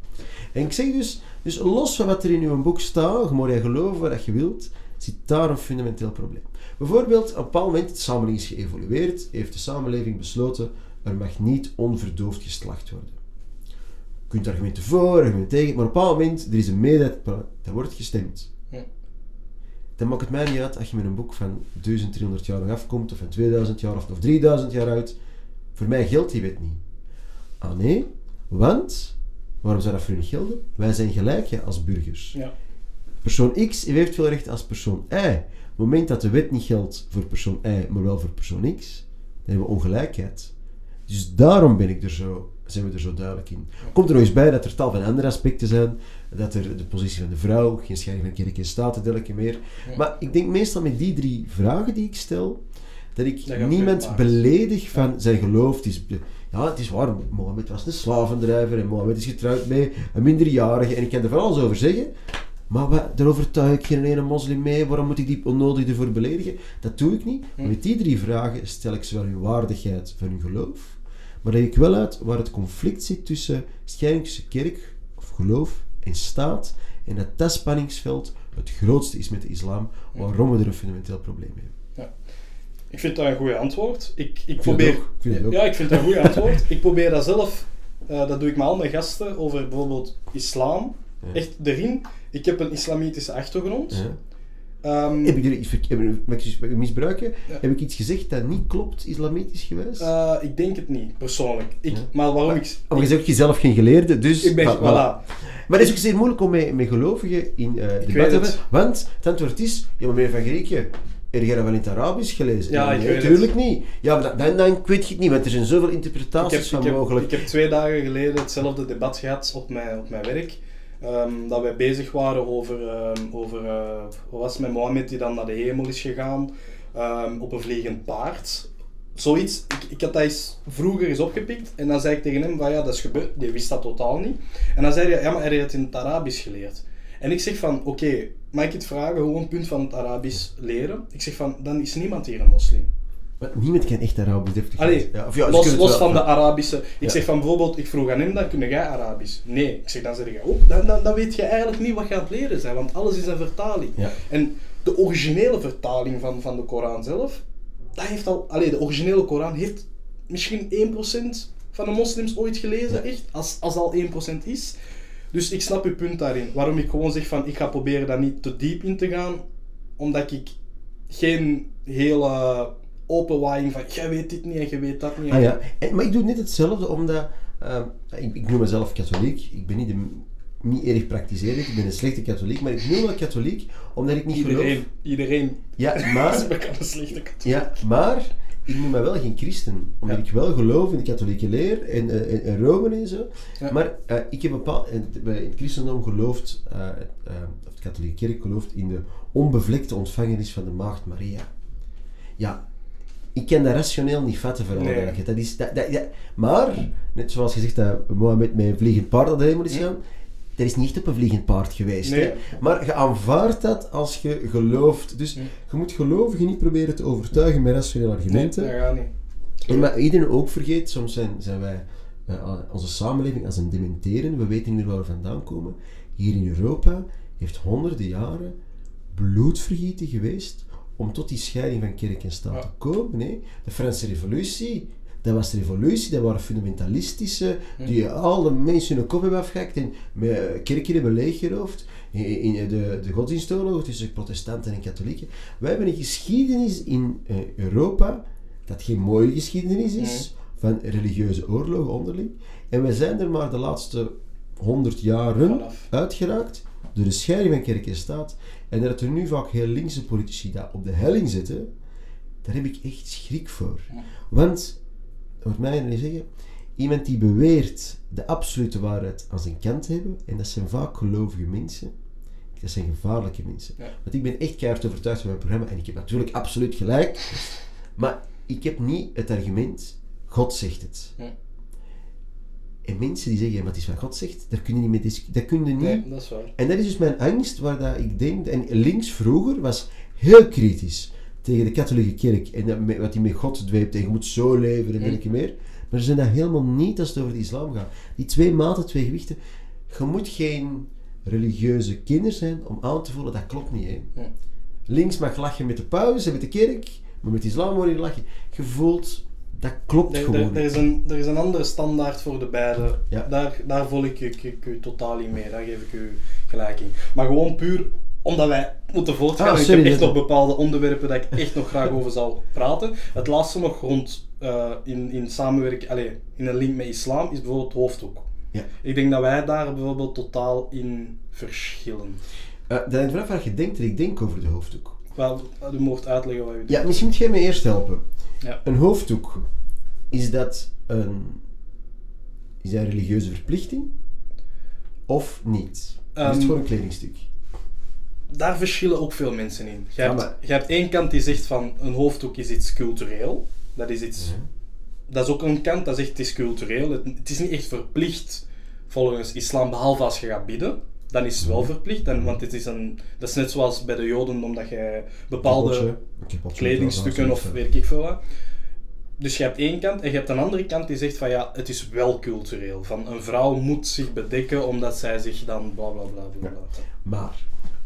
Speaker 2: En ik zeg dus, dus los van wat er in uw boek staat, je mag je geloven wat je wilt, zit daar een fundamenteel probleem. Bijvoorbeeld, op een bepaald moment, de samenleving is geëvolueerd, heeft de samenleving besloten, er mag niet onverdoofd geslacht worden. Je kunt argumenten voor, argumenten tegen, maar op een bepaald moment, er is een meerderheid, er wordt gestemd.
Speaker 3: Ja.
Speaker 2: Dan maakt het mij niet uit als je met een boek van 1300 jaar nog afkomt, of van 2000 jaar of, of 3000 jaar uit. Voor mij geldt die wet niet. Ah nee, want, waarom zou dat voor niet gelden? Wij zijn gelijk ja, als burgers.
Speaker 3: Ja.
Speaker 2: Persoon X heeft veel recht als persoon Y. Op het moment dat de wet niet geldt voor persoon Y, maar wel voor persoon X, dan hebben we ongelijkheid. Dus daarom ben ik er zo, zijn we er zo duidelijk in. Komt er nog eens bij dat er tal van andere aspecten zijn. Dat er de positie van de vrouw, geen scheiding van kerk en staat en dergelijke meer. Maar ik denk meestal met die drie vragen die ik stel, dat ik
Speaker 3: Dat
Speaker 2: niemand beledig van zijn geloof. Het is, ja, het is waar, Mohammed was een slavendrijver en Mohammed is getrouwd met een minderjarige. En ik kan er van alles over zeggen. Maar wat, daar overtuig ik geen ene moslim mee. Waarom moet ik die onnodig ervoor beledigen? Dat doe ik niet. Maar met die drie vragen stel ik zowel uw waardigheid van uw geloof, maar leg ik wel uit waar het conflict zit tussen scheiding tussen kerk of geloof en staat. En dat dat spanningsveld het grootste is met de islam, waarom we er een fundamenteel probleem mee hebben.
Speaker 3: Ik vind dat een goed antwoord. Ik, ik
Speaker 2: vind
Speaker 3: probeer...
Speaker 2: Ik.
Speaker 3: Ja, ik vind dat een goed antwoord. Ik probeer dat zelf... eh, dat doe ik met al mijn gasten over bijvoorbeeld islam.
Speaker 2: Ja.
Speaker 3: Echt erin. Ik heb een islamitische achtergrond.
Speaker 2: Ja.
Speaker 3: Ehm,
Speaker 2: Heb ik er iets misbruiken?
Speaker 3: Ja.
Speaker 2: Heb ik iets gezegd dat niet klopt, islamitisch geweest?
Speaker 3: eh, ik denk het niet, persoonlijk. Ik,
Speaker 2: Ja.
Speaker 3: Maar waarom ik...
Speaker 2: Of je ook jezelf geen geleerde, dus...
Speaker 3: Ik ben... Voilà.
Speaker 2: Maar het is ook zeer moeilijk om met, met gelovigen in eh debat te hebben, want het antwoord is, ja, maar meneer Van Grieken, heb jij dat wel in het Arabisch gelezen?
Speaker 3: Ja,
Speaker 2: nee, natuurlijk niet. Ja, maar dan, dan, weet je het niet, want er zijn zoveel interpretaties
Speaker 3: heb,
Speaker 2: van
Speaker 3: ik, heb,
Speaker 2: mogelijk.
Speaker 3: ik heb twee dagen geleden hetzelfde debat gehad op mijn, op mijn werk. Ehm, dat wij bezig waren over, ehm, over eh, wat was met Mohammed die dan naar de hemel is gegaan ehm, op een vliegend paard. Zoiets, ik, ik had dat eens vroeger eens opgepikt en dan zei ik tegen hem van ja, dat is gebeurd. Die wist dat totaal niet. En dan zei hij, ja, maar hij had het in het Arabisch geleerd. En ik zeg van, oké, mag ik het vragen, gewoon een punt van het Arabisch leren? Ik zeg van, dan is niemand hier een moslim.
Speaker 2: Maar niemand kan echt Arabisch deftig
Speaker 3: Allee,
Speaker 2: lezen. ja, of ja,
Speaker 3: los, los
Speaker 2: wel,
Speaker 3: van de. Arabische. Ik
Speaker 2: Ja.
Speaker 3: zeg van bijvoorbeeld, ik vroeg aan hem, dan kun jij Arabisch? Nee. Ik zeg, dan zeg je, oh, dan, dan, dan weet je eigenlijk niet wat je aan het leren bent, want alles is een vertaling. En de originele vertaling van, van de Koran zelf, dat heeft al, allee, de originele Koran heeft misschien 1% van de moslims ooit gelezen, echt, als, als al 1% is. Dus ik snap uw punt daarin. Waarom ik gewoon zeg van, ik ga proberen daar niet te diep in te gaan, omdat ik geen hele open waaiing van, jij weet dit niet en jij weet dat niet.
Speaker 2: Ah ja, en, maar ik doe net hetzelfde, omdat... ehm, ik, ik noem mezelf katholiek. Ik ben niet, de, niet erg praktiserend, ik ben een slechte katholiek, maar ik noem me katholiek omdat ik niet
Speaker 3: Iedereen,
Speaker 2: geloof...
Speaker 3: iedereen
Speaker 2: Ja, maar...
Speaker 3: bekend een slechte katholiek.
Speaker 2: Ja, maar ik noem me wel geen christen, omdat
Speaker 3: Ja.
Speaker 2: ik wel geloof in de katholieke leer en, eh, en, en Rome en zo.
Speaker 3: Ja.
Speaker 2: Maar eh, ik heb bepaald, in het- bij het christendom gelooft, eh, eh, of de katholieke kerk gelooft in de onbevlekte ontvangenis van de maagd Maria. Ja, ik kan dat rationeel niet vatten voor
Speaker 3: Nee.
Speaker 2: Dat is, dat, dat. Maar, net zoals je zegt dat Mohammed met een vliegend paard de hemel is
Speaker 3: Ja.
Speaker 2: gegaan, dat is niet op een vliegend paard geweest.
Speaker 3: Nee.
Speaker 2: Hè? Maar je aanvaardt dat als je gelooft. Dus
Speaker 3: Hm.
Speaker 2: je moet gelovigen niet proberen te overtuigen met rationele
Speaker 3: Nee,
Speaker 2: argumenten.
Speaker 3: dat gaat niet.
Speaker 2: En wat iedereen ook vergeet, soms zijn, zijn wij eh, onze samenleving als een dementeren, we weten niet waar we vandaan komen. Hier in Europa heeft honderden jaren bloedvergieten geweest om tot die scheiding van kerk en staat
Speaker 3: Ja.
Speaker 2: te komen. Hè. De Franse revolutie, dat was de revolutie, dat waren fundamentalistische, die al de mensen hun kop hebben afgehakt en eh, kerken hebben leeggeroofd. In, in de, de godsdienstoorlog tussen protestanten en katholieken. Wij hebben een geschiedenis in eh, Europa dat geen mooie geschiedenis is van religieuze oorlogen onderling. En we zijn er maar de laatste honderd jaren uitgeraakt door de scheiding van kerk en staat. En dat er nu vaak heel linkse politici dat op de helling zitten, daar heb ik echt schrik voor. Want, hoort mij niet zeggen, iemand die beweert de absolute waarheid aan zijn kant te hebben, en dat zijn vaak gelovige mensen, dat zijn gevaarlijke mensen.
Speaker 3: Ja.
Speaker 2: Want ik ben echt keihard overtuigd van mijn programma, en ik heb natuurlijk absoluut gelijk, maar ik heb niet het argument, God zegt het.
Speaker 3: Ja.
Speaker 2: En mensen die zeggen, wat is wat God zegt, daar kun je niet mee dis- dat kun je niet
Speaker 3: Nee, dat is waar.
Speaker 2: en dat is dus mijn angst, waar dat ik denk... En links vroeger was heel kritisch tegen de katholieke kerk. En dat wat die met God dweept. En je moet zo leven en dergelijke meer. Maar ze zijn dat helemaal niet als het over de islam gaat. Die twee maten, twee gewichten. Je moet geen religieuze kinder zijn om aan te voelen, dat klopt niet. Hè.
Speaker 3: Ja.
Speaker 2: Links mag lachen met de paus en met de kerk. Maar met de islam moet je lachen. Je voelt, dat klopt gewoon
Speaker 3: er, er, is een, er is een andere standaard voor de beide.
Speaker 2: Ja.
Speaker 3: Daar, daar volg ik, ik, ik u totaal niet mee. Daar geef ik u gelijk in. Maar gewoon puur omdat wij moeten voortgaan.
Speaker 2: Ah,
Speaker 3: en ik heb echt nog bepaalde onderwerpen dat ik echt nog graag over zal praten. Het laatste nog rond eh, in, in samenwerking, allez, in een link met islam, is bijvoorbeeld het hoofddoek.
Speaker 2: Ja.
Speaker 3: Ik denk dat wij daar bijvoorbeeld totaal in verschillen.
Speaker 2: Uh, dat is vanaf wat je denkt dat ik denk over de hoofddoek.
Speaker 3: Wel, u mocht uitleggen wat u doet.
Speaker 2: Ja, misschien moet jij me eerst helpen.
Speaker 3: Ja.
Speaker 2: Een hoofddoek, is dat een, is dat een religieuze verplichting? Of niet? Of is
Speaker 3: Ehm,
Speaker 2: het gewoon een kledingstuk?
Speaker 3: Daar verschillen ook veel mensen in. Je hebt, je hebt één kant die zegt van een hoofddoek is iets cultureel. Dat is iets.
Speaker 2: Ja.
Speaker 3: Dat is ook een kant dat zegt het is cultureel. Het, het is niet echt verplicht volgens islam, behalve als je gaat bidden. Dan is het wel verplicht, dan, want het is een, dat is net zoals bij de Joden, omdat je bepaalde kledingstukken
Speaker 2: ja,
Speaker 3: of weet ik veel wat. Dus je hebt één kant en je hebt een andere kant die zegt van ja, het is wel cultureel. Van een vrouw moet zich bedekken omdat zij zich dan bla bla bla bla. bla.
Speaker 2: Maar,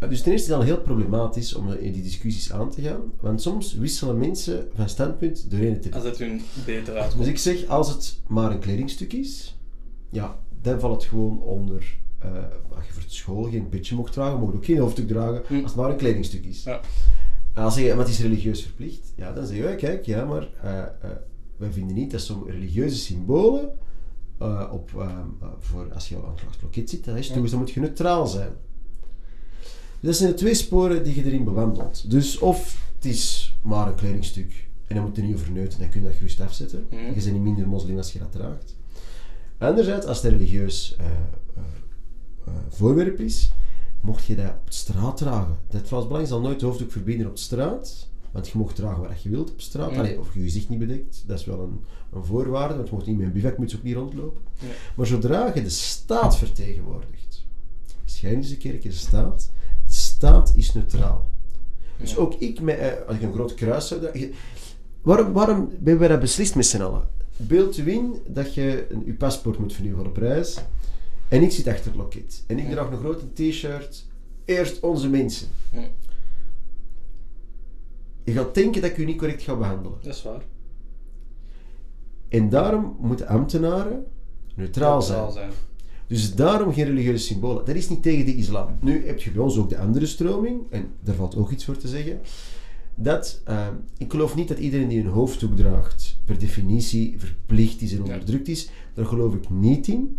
Speaker 2: uh, dus ten eerste is het al heel problematisch om in die discussies aan te gaan, want soms wisselen mensen van standpunt door een te
Speaker 3: Als het hun beter uitkomt.
Speaker 2: Dus ik zeg, als het maar een kledingstuk is, ja, dan valt het gewoon onder. Eh als je voor school geen petje mocht dragen, mocht je ook geen hoofddoek dragen,
Speaker 3: Hm.
Speaker 2: als het maar een kledingstuk is.
Speaker 3: Ja.
Speaker 2: En als je, maar het is religieus verplicht, ja, dan zeg je, ja, kijk, ja, maar eh, eh, wij vinden niet dat zo'n religieuze symbolen op, eh, eh, voor als je aan het loket zit, dat is dus dan moet je neutraal zijn. Dus dat zijn de twee sporen die je erin bewandelt. Dus of het is maar een kledingstuk en dan moet je niet over neuten, dan kun je dat gerust afzetten.
Speaker 3: Mhm.
Speaker 2: Je bent niet minder moslim als je dat draagt. Anderzijds, als het een religieus eh, voorwerp is, mocht je dat op de straat dragen. Het Vlaams Belang zal nooit de hoofddoek verbieden op de straat, want je mag dragen wat je wilt op straat. Allee, of je gezicht niet bedekt, dat is wel een, een voorwaarde, want je mocht niet met een bivakmuts ook niet rondlopen.
Speaker 3: Ja.
Speaker 2: Maar zodra je de staat vertegenwoordigt, Schijnse kerk is de staat, de staat is neutraal. Dus
Speaker 3: Ja.
Speaker 2: ook ik, met, eh, als ik een groot kruis zou dragen... Waarom, waarom hebben wij dat beslist met z'n allen? Beeld u in dat je een, je paspoort moet vernieuwen op reis en ik zit achter het loket. En ik draag een grote t-shirt, eerst onze mensen. Je gaat denken dat ik u niet correct ga behandelen.
Speaker 3: Dat is waar.
Speaker 2: En daarom moeten ambtenaren neutraal zijn.
Speaker 3: Neutraal zijn.
Speaker 2: Dus daarom geen religieuze symbolen. Dat is niet tegen de islam. Nu heb je bij ons ook de andere stroming, en daar valt ook iets voor te zeggen. Dat, eh, ik geloof niet dat iedereen die een hoofddoek draagt, per definitie verplicht is en onderdrukt is. Daar geloof ik niet in.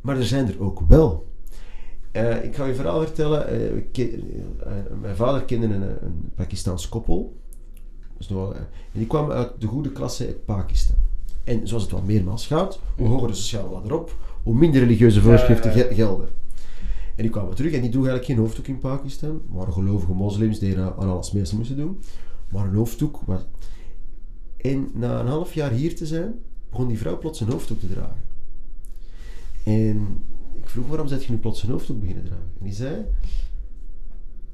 Speaker 2: Maar er zijn er ook wel. Eh, ik ga je verhaal vertellen. Eh, eh, mijn vader kende een, een Pakistaans koppel. Dus en die kwamen uit de goede klasse uit Pakistan. En zoals het wel meermaals gaat, hoe hoger de sociale ladder op, hoe minder religieuze voorschriften gelden. En die kwamen terug en die droegen eigenlijk geen hoofddoek in Pakistan. Waren gelovige moslims die aan aan alles mee moesten doen. Maar een hoofddoek was... En na een half jaar hier te zijn, begon die vrouw plots een hoofddoek te dragen. En ik vroeg, waarom zet je nu plots een hoofddoek beginnen dragen? En die zei,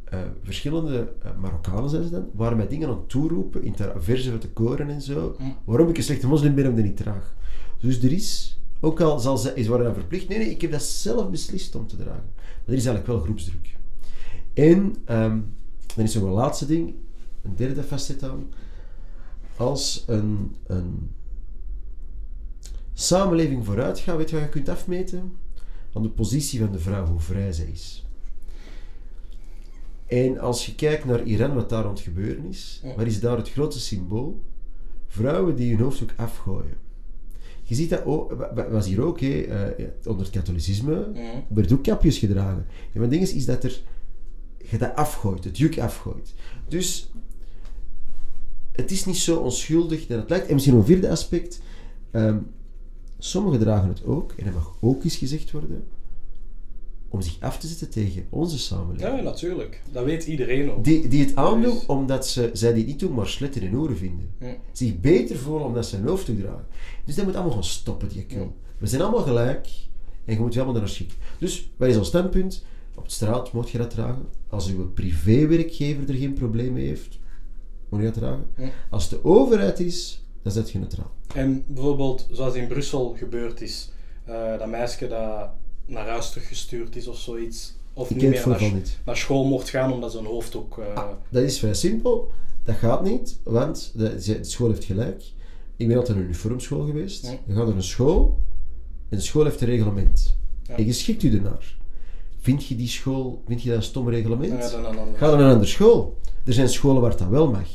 Speaker 2: eh, verschillende eh, Marokkanen, zijn ze dan, waren mij dingen aan het toeroepen, in ter verse van de koren en zo,
Speaker 3: Mm.
Speaker 2: waarom ik een slechte moslim ben omdat ik niet draag. Dus er is, ook al zal ze, is worden verplicht, nee, nee, ik heb dat zelf beslist om te dragen. Maar er is eigenlijk wel groepsdruk. En ehm, dan is er nog een laatste ding, een derde facet aan. Als een, een samenleving vooruit gaat, weet je wat je kunt afmeten? Aan de positie van de vrouw, hoe vrij zij is. En als je kijkt naar Iran, wat daar aan het gebeuren is, wat is daar het grootste symbool? Vrouwen die hun hoofddoek afgooien. Je ziet dat ook, wa- wa- was hier ook, hè, eh, onder het katholicisme, werden ook kapjes gedragen. En maar het ding is, is dat er, je dat afgooit, het juk afgooit. Dus het is niet zo onschuldig dat het lijkt. En misschien een vierde aspect. ehm, sommigen dragen het ook, en dat mag ook eens gezegd worden, om zich af te zetten tegen onze samenleving.
Speaker 3: Ja, natuurlijk. Dat weet iedereen ook.
Speaker 2: Die, die het aandoen omdat ze, zij die niet doen, maar sletten in oren vinden.
Speaker 3: Ja.
Speaker 2: Zich beter voelen omdat ze een hoofddoek dragen. Dus dat moet allemaal gaan stoppen, die kul.
Speaker 3: Ja.
Speaker 2: We zijn allemaal gelijk en je moet je allemaal naar schikken. Dus, wat is ons standpunt? Op de straat moet je dat dragen. Als uw privéwerkgever er geen probleem mee heeft, moet je dat dragen.
Speaker 3: Ja.
Speaker 2: Als de overheid is, dan zet je neutraal.
Speaker 3: En bijvoorbeeld, zoals in Brussel gebeurd is, eh, dat meisje dat naar huis teruggestuurd is of zoiets. Of
Speaker 2: Ik
Speaker 3: niet meer naar,
Speaker 2: voorval niet.
Speaker 3: naar school mocht gaan omdat ze een hoofddoek... eh
Speaker 2: Ah, dat is vrij simpel. Dat gaat niet, want de, de school heeft gelijk. Ik ben altijd een uniformschool geweest.
Speaker 3: Ja.
Speaker 2: Je gaat naar een school en de school heeft een reglement.
Speaker 3: Ja.
Speaker 2: En je schikt u ernaar. Vind je die school, vind je dat een stom reglement?
Speaker 3: ja, dan,
Speaker 2: Ga dan naar een andere school. Er zijn scholen waar dat wel mag.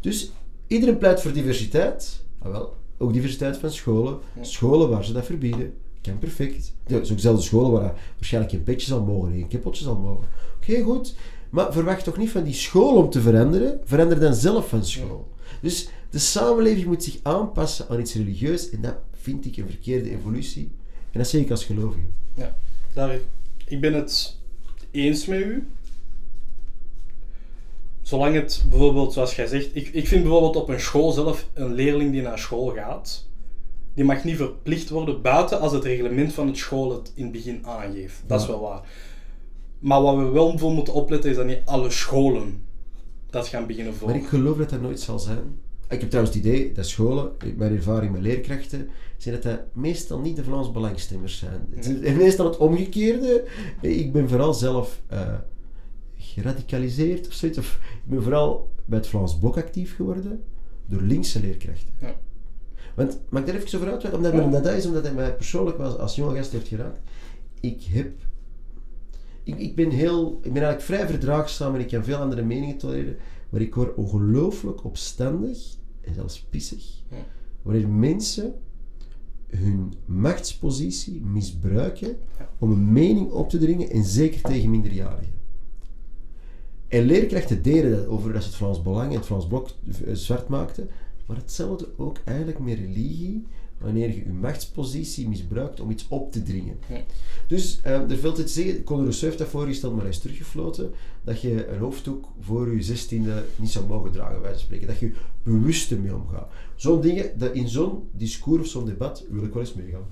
Speaker 2: Dus iedereen pleit voor diversiteit. Ah, wel, ook diversiteit van scholen. Scholen waar ze dat verbieden, kan perfect. Ja, het is ook dezelfde scholen waar waarschijnlijk geen petje zal mogen, geen kippeltje zal mogen. Oké, goed. Maar verwacht toch niet van die school om te veranderen. Verander dan zelf van school. Dus de samenleving moet zich aanpassen aan iets religieus. En dat vind ik een verkeerde evolutie. En dat zeg ik als gelovige.
Speaker 3: Ja, daar, ik ben het eens met u. Zolang het bijvoorbeeld, zoals jij zegt, ik, ik vind bijvoorbeeld op een school zelf een leerling die naar school gaat, die mag niet verplicht worden buiten als het reglement van het school het in het begin aangeeft. Dat is wel waar. Maar wat we wel voor moeten opletten is dat niet alle scholen dat gaan beginnen
Speaker 2: Maar
Speaker 3: volgen.
Speaker 2: ik geloof dat dat nooit zal zijn. Ik heb trouwens het idee dat scholen, mijn ervaring met leerkrachten, zijn dat dat meestal niet de Vlaams belangstemmers zijn. Het is meestal het omgekeerde. Ik ben vooral zelf eh, geradicaliseerd of zoiets. Of ik ben vooral bij het Vlaams Blok actief geworden door linkse leerkrachten.
Speaker 3: Ja.
Speaker 2: Want, mag ik daar even over uitweiden? Omdat,
Speaker 3: Ja.
Speaker 2: dat is, omdat hij mij persoonlijk was, als jonge gast heeft geraakt. Ik heb... Ik, ik ben heel... Ik ben eigenlijk vrij verdraagzaam en ik kan veel andere meningen tolereren. Maar ik word ongelooflijk opstandig en zelfs pissig.
Speaker 3: Ja.
Speaker 2: Wanneer mensen hun machtspositie misbruiken om een mening op te dringen en zeker tegen minderjarigen. En leerkrachten deden dat over dat ze het Vlaams Belang en het Vlaams Blok eh, zwart maakten. Maar hetzelfde ook eigenlijk met religie, wanneer je je machtspositie misbruikt om iets op te dringen. Dus eh, er valt te zeggen, Conor Rousseau heeft dat voorgesteld, maar hij is teruggefloten, dat je een hoofddoek voor je zestiende niet zou mogen dragen, wij spreken. Dat je bewust ermee omgaat. Zo'n dingen, dat in zo'n discours of zo'n debat wil ik wel eens meegaan.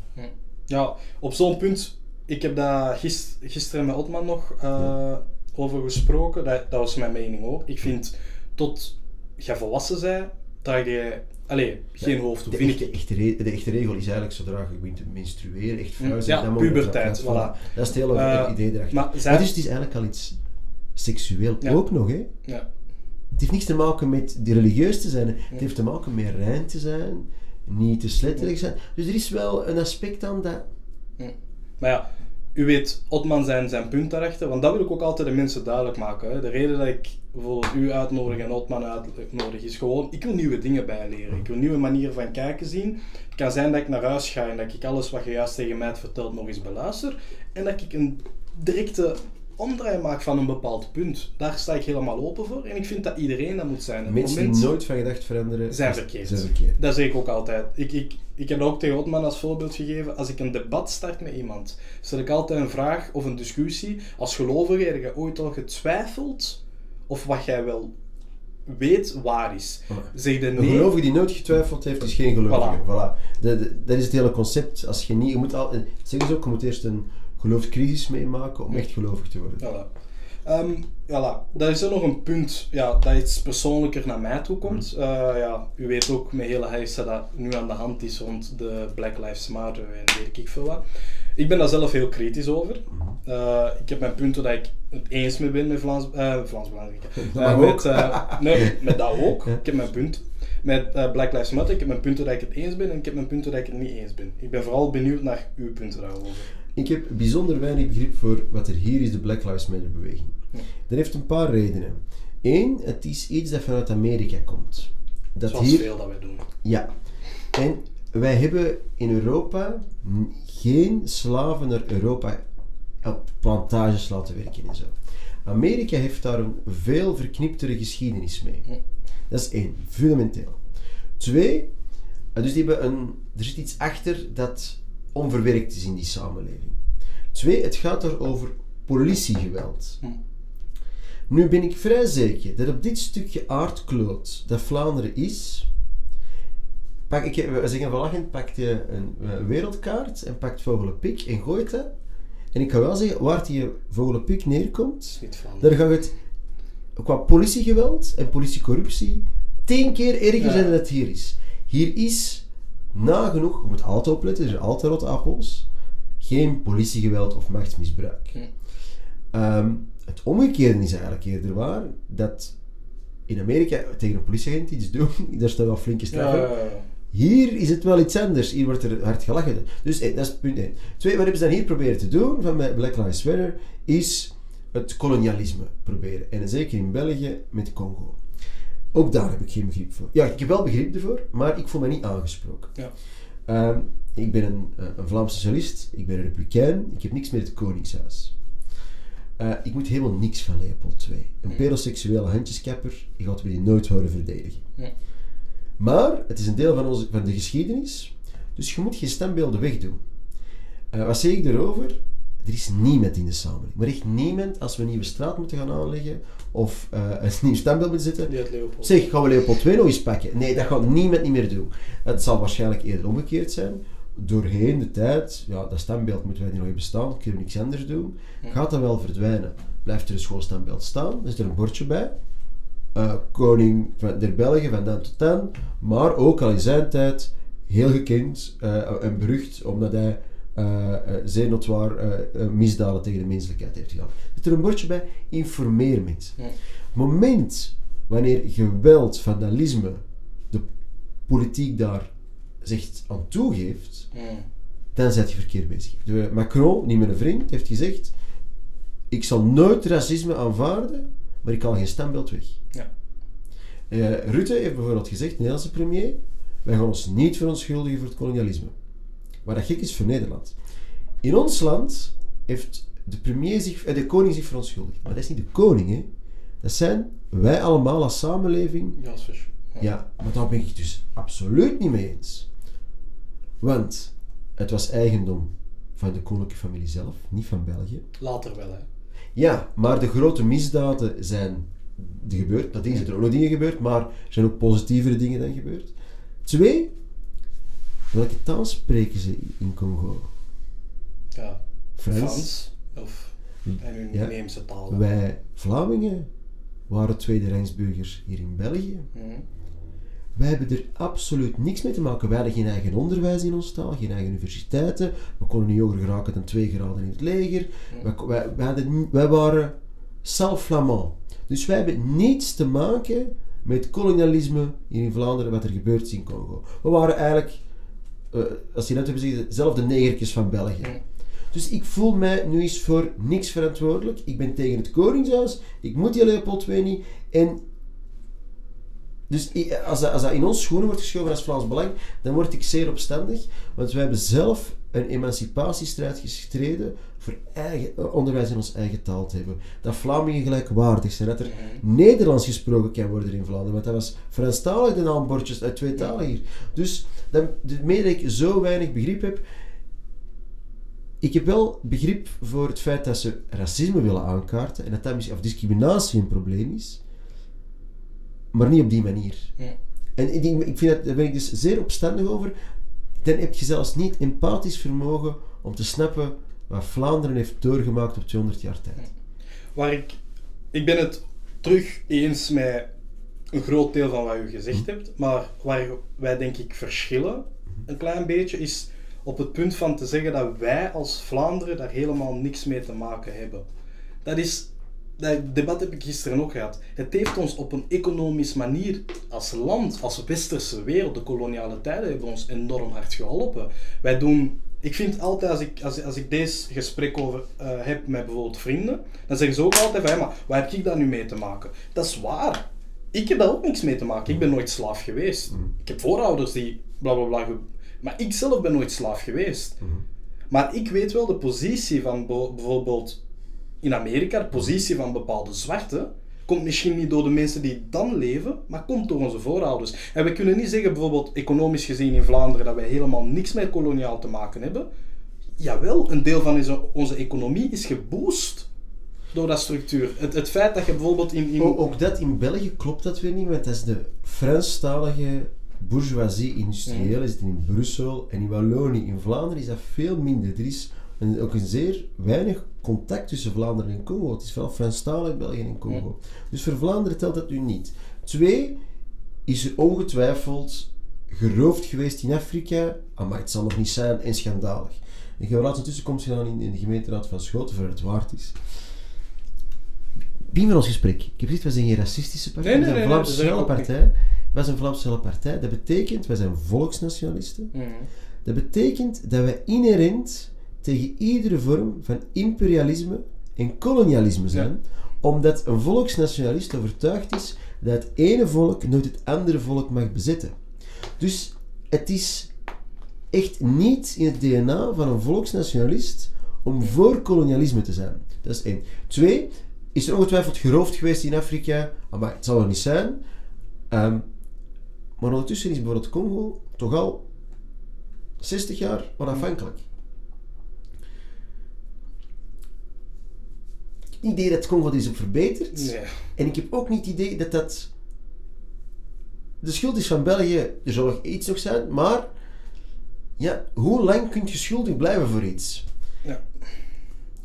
Speaker 3: Ja, op zo'n punt, ik heb daar gist, gisteren met Otman nog eh, over gesproken. Dat, dat was mijn mening ook. Ik vind, tot je volwassen bent, draag je allee, geen hoofddoek.
Speaker 2: De
Speaker 3: Vind
Speaker 2: echte,
Speaker 3: ik,
Speaker 2: echte re- de echte regel is eigenlijk zodra je begint te menstrueren, echt vrouw
Speaker 3: Ja,
Speaker 2: zijn, je
Speaker 3: puberteit,
Speaker 2: dat-
Speaker 3: voilà.
Speaker 2: Dat is het hele
Speaker 3: Eh,
Speaker 2: idee erachter.
Speaker 3: maar
Speaker 2: dus het is eigenlijk al iets seksueel
Speaker 3: Ja.
Speaker 2: ook nog, hè.
Speaker 3: ja.
Speaker 2: Het heeft niks te maken met die religieus te zijn. Het heeft te maken met rein te zijn, niet te sletterig zijn. Dus er is wel een aspect aan dat...
Speaker 3: Maar ja, u weet Otman zijn, zijn punt daarachter, want dat wil ik ook altijd de mensen duidelijk maken. De reden dat ik bijvoorbeeld u uitnodig en Otman uitnodig is gewoon, ik wil nieuwe dingen bijleren. Ik wil nieuwe manieren van kijken zien. Het kan zijn dat ik naar huis ga en dat ik alles wat je juist tegen mij hebt verteld nog eens beluister. En dat ik een directe omdraai maak van een bepaald punt. Daar sta ik helemaal open voor en ik vind dat iedereen dat moet zijn.
Speaker 2: Mensen die nooit van gedacht veranderen...
Speaker 3: Zijn verkeerd.
Speaker 2: Zijn verkeerd.
Speaker 3: Dat zeg ik ook altijd. Ik, ik, ik heb dat ook tegen Otman als voorbeeld gegeven. Als ik een debat start met iemand, stel ik altijd een vraag of een discussie. Als gelovige heb je ooit al getwijfeld of wat jij wel weet waar is.
Speaker 2: Voilà.
Speaker 3: Zeg de
Speaker 2: Een
Speaker 3: nee.
Speaker 2: gelovige die nooit getwijfeld heeft, is geen gelovige.
Speaker 3: Voilà.
Speaker 2: Voilà. Dat, dat- is het hele concept. Als je niet... Je moet al, zeggen ze ook, je moet eerst een, geloofscrisis meemaken om echt gelovig te worden.
Speaker 3: Voilà. Ehm, voilà. Daar is er nog een punt ja, dat iets persoonlijker naar mij toe komt.
Speaker 2: Mm.
Speaker 3: Eh, ja, u weet ook met hele huis dat nu aan de hand is rond de Black Lives Matter en weet ik veel wat. Ik ben daar zelf heel kritisch over.
Speaker 2: Mm-hmm.
Speaker 3: Eh, ik heb mijn punten dat ik het eens mee ben met Vlaams, eh, Vlaams
Speaker 2: mag
Speaker 3: met, nee, met dat ook. Ik heb mijn punt. Met Black Lives Matter, ik heb mijn punten dat ik het eens ben en ik heb mijn punten dat ik het niet eens ben. Ik ben vooral benieuwd naar uw punten daarover.
Speaker 2: Ik heb bijzonder weinig begrip voor wat er hier is, de Black Lives Matter beweging.
Speaker 3: Ja.
Speaker 2: Dat heeft een paar redenen. Eén, het is iets dat vanuit Amerika komt. Dat
Speaker 3: Zoals
Speaker 2: hier,
Speaker 3: veel dat wij doen.
Speaker 2: Ja. En wij hebben in Europa geen slaven naar Europa op plantages laten werken en zo. Amerika heeft daar een veel verkniptere geschiedenis mee. Dat is één, fundamenteel. Twee, eh, dus die hebben een, er zit iets achter dat onverwerkt is in die samenleving. Twee, het gaat er over politiegeweld.
Speaker 3: Hm.
Speaker 2: Nu ben ik vrij zeker dat op dit stukje aardkloot dat Vlaanderen is, pak ik, we zeggen van lachend, pak je een eh, wereldkaart en pakt Vogelenpik en gooit dat. En ik kan wel zeggen, waar die Vogelenpik neerkomt, daar gaat het qua politiegeweld en politiecorruptie tien keer erger
Speaker 3: Ja.
Speaker 2: zijn dan het hier is. Hier is nagenoeg, je moet altijd opletten, er zijn altijd rotte appels, geen politiegeweld of machtsmisbruik.
Speaker 3: Hm.
Speaker 2: Ehm, het omgekeerde is eigenlijk eerder waar, dat in Amerika tegen een politieagent iets doen, daar staat wel flinke straffen.
Speaker 3: Ja, ja, ja.
Speaker 2: Hier is het wel iets anders. Hier wordt er hard gelachen. Dus eh, dat is punt 1. Twee, wat hebben ze dan hier proberen te doen van Black Lives Matter, is het kolonialisme proberen. En zeker in België met Congo. Ook daar heb ik geen begrip voor. Ja, ik heb wel begrip ervoor, maar ik voel me niet aangesproken.
Speaker 3: Ja.
Speaker 2: Ehm, ik ben een, eh, een Vlaams socialist, ik ben een republikein, ik heb niks met het Koningshuis. Eh, ik moet helemaal niks van Leopold II. Een
Speaker 3: Hmm.
Speaker 2: pedoseksuele handjeskapper, je gaat me die nooit horen verdedigen. Maar het is een deel van, onze, van de geschiedenis, dus je moet geen standbeelden wegdoen. Eh, wat zeg ik erover? Er is niemand in de samenleving, maar echt niemand als we een nieuwe straat moeten gaan aanleggen of eh, een nieuw standbeeld moeten zetten. Zeg, gaan we Leopold II nog eens pakken? Nee, dat gaat niemand niet meer doen. Het zal waarschijnlijk eerder omgekeerd zijn. Doorheen de tijd, ja, dat standbeeld moeten wij niet nog hebben staan, kunnen we niks anders doen. Gaat dat wel verdwijnen? Blijft er een schoolstandbeeld staan? Is er een bordje bij. Eh, koning van der Belgen van dan tot dan. Maar ook al in zijn tijd heel gekend eh, en berucht omdat hij zeer notwaar eh, eh, misdaden tegen de menselijkheid heeft gedaan. Zit er een bordje bij? Informeer mensen.
Speaker 3: Ja.
Speaker 2: moment wanneer geweld, vandalisme, de politiek daar zegt aan toegeeft, dan zet je verkeerd bezig. De Macron, niet mijn vriend, heeft gezegd: Ik zal nooit racisme aanvaarden, maar ik haal geen standbeeld weg.
Speaker 3: Ja.
Speaker 2: Eh, Rutte heeft bijvoorbeeld gezegd, de Nederlandse premier: Wij gaan ons niet verontschuldigen voor het kolonialisme. Maar dat gek is voor Nederland. In ons land heeft de, premier zich, eh, de koning zich verontschuldigd. Maar dat is niet de koning, hè? Dat zijn wij allemaal als samenleving
Speaker 3: Ja, is
Speaker 2: maar daar ben ik dus absoluut niet mee eens. Want het was eigendom van de koninklijke familie zelf, niet van België.
Speaker 3: Later wel, hè.
Speaker 2: Ja, maar de grote misdaden zijn gebeurd. Dat ding zijn er ook nog dingen gebeurd, maar er zijn ook positievere dingen dan gebeurd. Twee, welke taal spreken ze in Congo?
Speaker 3: Ja.
Speaker 2: Frans.
Speaker 3: Frans. Of en hun
Speaker 2: Ja.
Speaker 3: inheemse taal.
Speaker 2: Wij Vlamingen waren tweederengsburgers hier in België.
Speaker 3: Hm.
Speaker 2: Wij hebben er absoluut niks mee te maken. Wij hadden geen eigen onderwijs in ons taal, geen eigen universiteiten. We konden niet hoger geraken dan twee graden in het leger. Wij, wij, wij, hadden, ni- wij waren self-flamand. Dus wij hebben niets te maken met kolonialisme hier in Vlaanderen, wat er gebeurt is in Congo. We waren eigenlijk, eh, als je net hebt gezegd, zelf de negertjes van België. Dus ik voel mij nu eens voor niks verantwoordelijk. Ik ben tegen het Koningshuis. Ik moet die Leopold II niet. En dus i- als dat, als dat in ons schoenen wordt geschoven als Vlaams Belang, dan word ik zeer opstandig. Want wij hebben zelf een emancipatiestrijd gestreden voor eigen, eh, onderwijs in ons eigen taal te hebben. Dat Vlamingen gelijkwaardig zijn. Dat er Nederlands gesproken kan worden in Vlaanderen. Want dat was Franstalig de naambordjes uit twee talen hier. Dus daarmee dat ik zo weinig begrip heb, ik heb wel begrip voor het feit dat ze racisme willen aankaarten en dat dat misschien, of discriminatie een probleem is, maar niet op die manier.
Speaker 3: Ja.
Speaker 2: En ik vind dat, daar ben ik dus zeer opstandig over. Dan heb je zelfs niet empathisch vermogen om te snappen wat Vlaanderen heeft doorgemaakt op 200 jaar tijd.
Speaker 3: Waar ik, ik ben het terug eens met een groot deel van wat u gezegd hebt, maar waar wij denk ik verschillen een klein beetje is op het punt van te zeggen dat wij als Vlaanderen daar helemaal niks mee te maken hebben. Dat is, dat debat heb ik gisteren ook gehad. Het heeft ons op een economisch manier als land, als westerse wereld, de koloniale tijden hebben ons enorm hard geholpen. Wij doen ik vind altijd, als ik, als, als ik deze gesprek over eh, heb met bijvoorbeeld vrienden, dan zeggen ze ook altijd van, ja, maar wat heb ik daar nu mee te maken? Dat is waar. Ik heb daar ook niks mee te maken. Ik ben nooit slaaf geweest. Ik heb voorouders die bla bla bla. Maar ik zelf ben nooit slaaf geweest. Maar ik weet wel de positie van bijvoorbeeld in Amerika, de positie van bepaalde zwarten, komt misschien niet door de mensen die dan leven, maar komt door onze voorouders. En we kunnen niet zeggen, bijvoorbeeld economisch gezien in Vlaanderen, dat wij helemaal niks met koloniaal te maken hebben. Jawel, een deel van onze, onze economie is geboost door dat structuur. Het, het feit dat je bijvoorbeeld in... in
Speaker 2: O- ook dat in België klopt dat weer niet, want dat is de Franstalige bourgeoisie industriële, is het in Brussel en in Wallonië. In Vlaanderen is dat veel minder. Er is een, ook een zeer weinig contact tussen Vlaanderen en Congo. Het is vooral Franstalig België en Congo. Dus voor Vlaanderen telt dat nu niet. Twee, is er ongetwijfeld geroofd geweest in Afrika, Ah, maar het zal nog niet zijn en schandalig. Ik heb laatst een tussenkomst gedaan in, in de gemeenteraad van Schoten, voor het waard is. Begin van ons gesprek. Ik heb gezegd, wij zijn geen racistische partij,
Speaker 3: Nee, nee,
Speaker 2: wij zijn
Speaker 3: nee,
Speaker 2: een
Speaker 3: nee,
Speaker 2: Vlaamse partij. Wij zijn een Vlaamse partij. Dat betekent, wij zijn volksnationalisten.
Speaker 3: Mhm.
Speaker 2: Dat betekent dat wij inherent tegen iedere vorm van imperialisme en kolonialisme zijn, omdat een volksnationalist overtuigd is dat het ene volk nooit het andere volk mag bezetten. Dus het is echt niet in het DNA van een volksnationalist om voor kolonialisme te zijn. Dat is één. Twee, is er ongetwijfeld geroofd geweest in Afrika, maar het zal er niet zijn. Ehm, maar ondertussen is bijvoorbeeld Congo toch al 60 jaar onafhankelijk. Ik heb niet het idee dat Congo is op verbeterd.
Speaker 3: Nee.
Speaker 2: En ik heb ook niet het idee dat dat... De schuld is van België, er zal nog iets nog zijn, maar... Ja, hoe lang kun je schuldig blijven voor iets?
Speaker 3: Ja.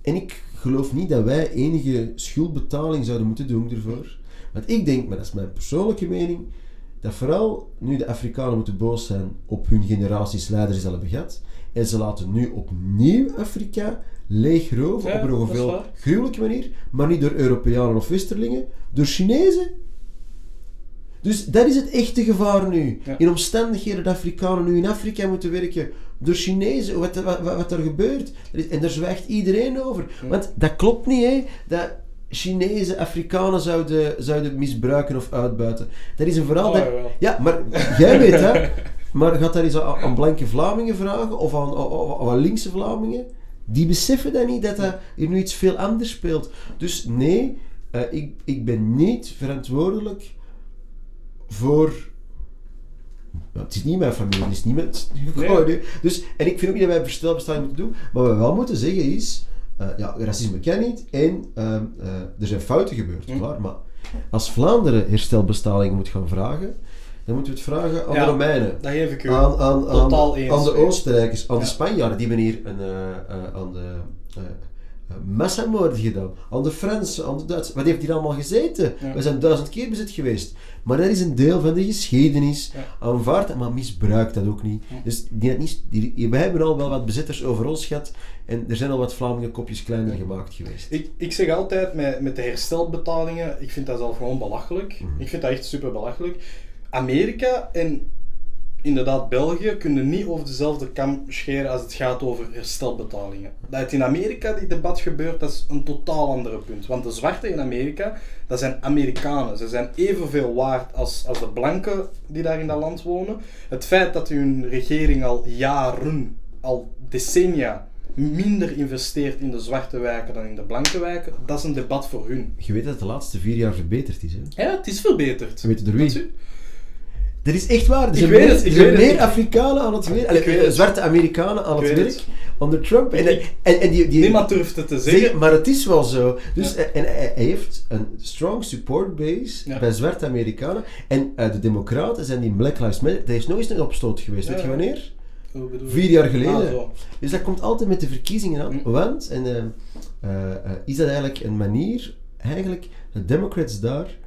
Speaker 2: En ik geloof niet dat wij enige schuldbetaling zouden moeten doen ervoor. Want ik denk, maar dat is mijn persoonlijke mening, dat vooral nu de Afrikanen moeten boos zijn op hun generaties leiders die ze hebben gehad. En ze laten nu opnieuw Afrika leegroven
Speaker 3: Ja,
Speaker 2: op een
Speaker 3: waar.
Speaker 2: gruwelijke manier, maar niet door Europeanen of Westerlingen, door Chinezen. Dus dat is het echte gevaar nu.
Speaker 3: Ja.
Speaker 2: In omstandigheden dat Afrikanen nu in Afrika moeten werken door Chinezen, wat, wat, wat, wat er gebeurt. En daar zwijgt iedereen over. Want dat klopt niet, hè, dat Chinezen Afrikanen zouden, zouden misbruiken of uitbuiten. Dat is een verhaal
Speaker 3: Oh,
Speaker 2: dat... Ja, maar jij weet dat. Maar gaat dat eens aan, aan blanke Vlamingen vragen of aan, aan, aan- aan linkse Vlamingen? Die beseffen dat niet, dat dat hier nu iets veel anders speelt. Dus nee, eh, ik, ik ben niet verantwoordelijk voor... Nou, het is niet mijn familie, het is niet.
Speaker 3: Nee.
Speaker 2: Dus, en ik vind ook niet dat wij verstelbestelling moeten doen. Maar wat we wel moeten zeggen is... eh, ja, racisme kan niet en ehm, eh, er zijn fouten gebeurd,
Speaker 3: Hm.
Speaker 2: klaar. Maar als Vlaanderen herstelbestellingen moet gaan vragen, dan moeten we het vragen aan
Speaker 3: Ja,
Speaker 2: de Romeinen.
Speaker 3: Dat geef ik u.
Speaker 2: Aan, aan, aan, aan de Oostenrijkers, aan de
Speaker 3: Ja.
Speaker 2: Spanjaarden, die hebben hier een, eh, eh, aan de eh, eh, massamoorden gedaan. Aan de Fransen, aan de Duitsers. Wat heeft hier allemaal gezeten?
Speaker 3: Ja.
Speaker 2: We zijn duizend keer bezet geweest. Maar dat is een deel van de geschiedenis. Aanvaard dat, maar misbruik dat ook niet. Dus die, dat niet die, wij hebben al wel wat bezetters over ons gehad. En er zijn al wat Vlamingen kopjes kleiner gemaakt geweest.
Speaker 3: Ik, ik zeg altijd met, met de herstelbetalingen, ik vind dat zelf gewoon belachelijk.
Speaker 2: Mhm.
Speaker 3: Ik vind dat echt super belachelijk. Amerika en inderdaad België kunnen niet over dezelfde kam scheren als het gaat over herstelbetalingen. Dat het in Amerika die debat gebeurt, dat is een totaal ander punt. Want de zwarten in Amerika, dat zijn Amerikanen. Ze zijn evenveel waard als, als de blanken die daar in dat land wonen. Het feit dat hun regering al jaren, al decennia, minder investeert in de zwarte wijken dan in de blanke wijken, dat is een debat voor hun.
Speaker 2: Je weet dat het de laatste vier jaar verbeterd is. Hè?
Speaker 3: Ja, het is verbeterd.
Speaker 2: Weet je door wie?
Speaker 3: Dat is-
Speaker 2: Dat echt waar. Er zijn
Speaker 3: weet
Speaker 2: meer,
Speaker 3: het,
Speaker 2: er zijn. Afrikanen aan het werk. Zwarte Amerikanen aan het werk. Onder Trump. En, en, en die, die,
Speaker 3: Niemand durft het te
Speaker 2: Zeg,
Speaker 3: zeggen.
Speaker 2: maar het is wel zo. Dus,
Speaker 3: Ja.
Speaker 2: eh, en hij, hij heeft een strong support base
Speaker 3: Ja.
Speaker 2: bij zwarte Amerikanen. En eh, de Democraten zijn die Black Lives Matter. Er is nooit een opstoot geweest.
Speaker 3: Ja,
Speaker 2: Weet je wanneer? Vier jaar geleden.
Speaker 3: Ah.
Speaker 2: Dus dat komt altijd met de verkiezingen aan.
Speaker 3: Hm.
Speaker 2: Want, en eh, is dat eigenlijk een manier, eigenlijk, de Democrats daar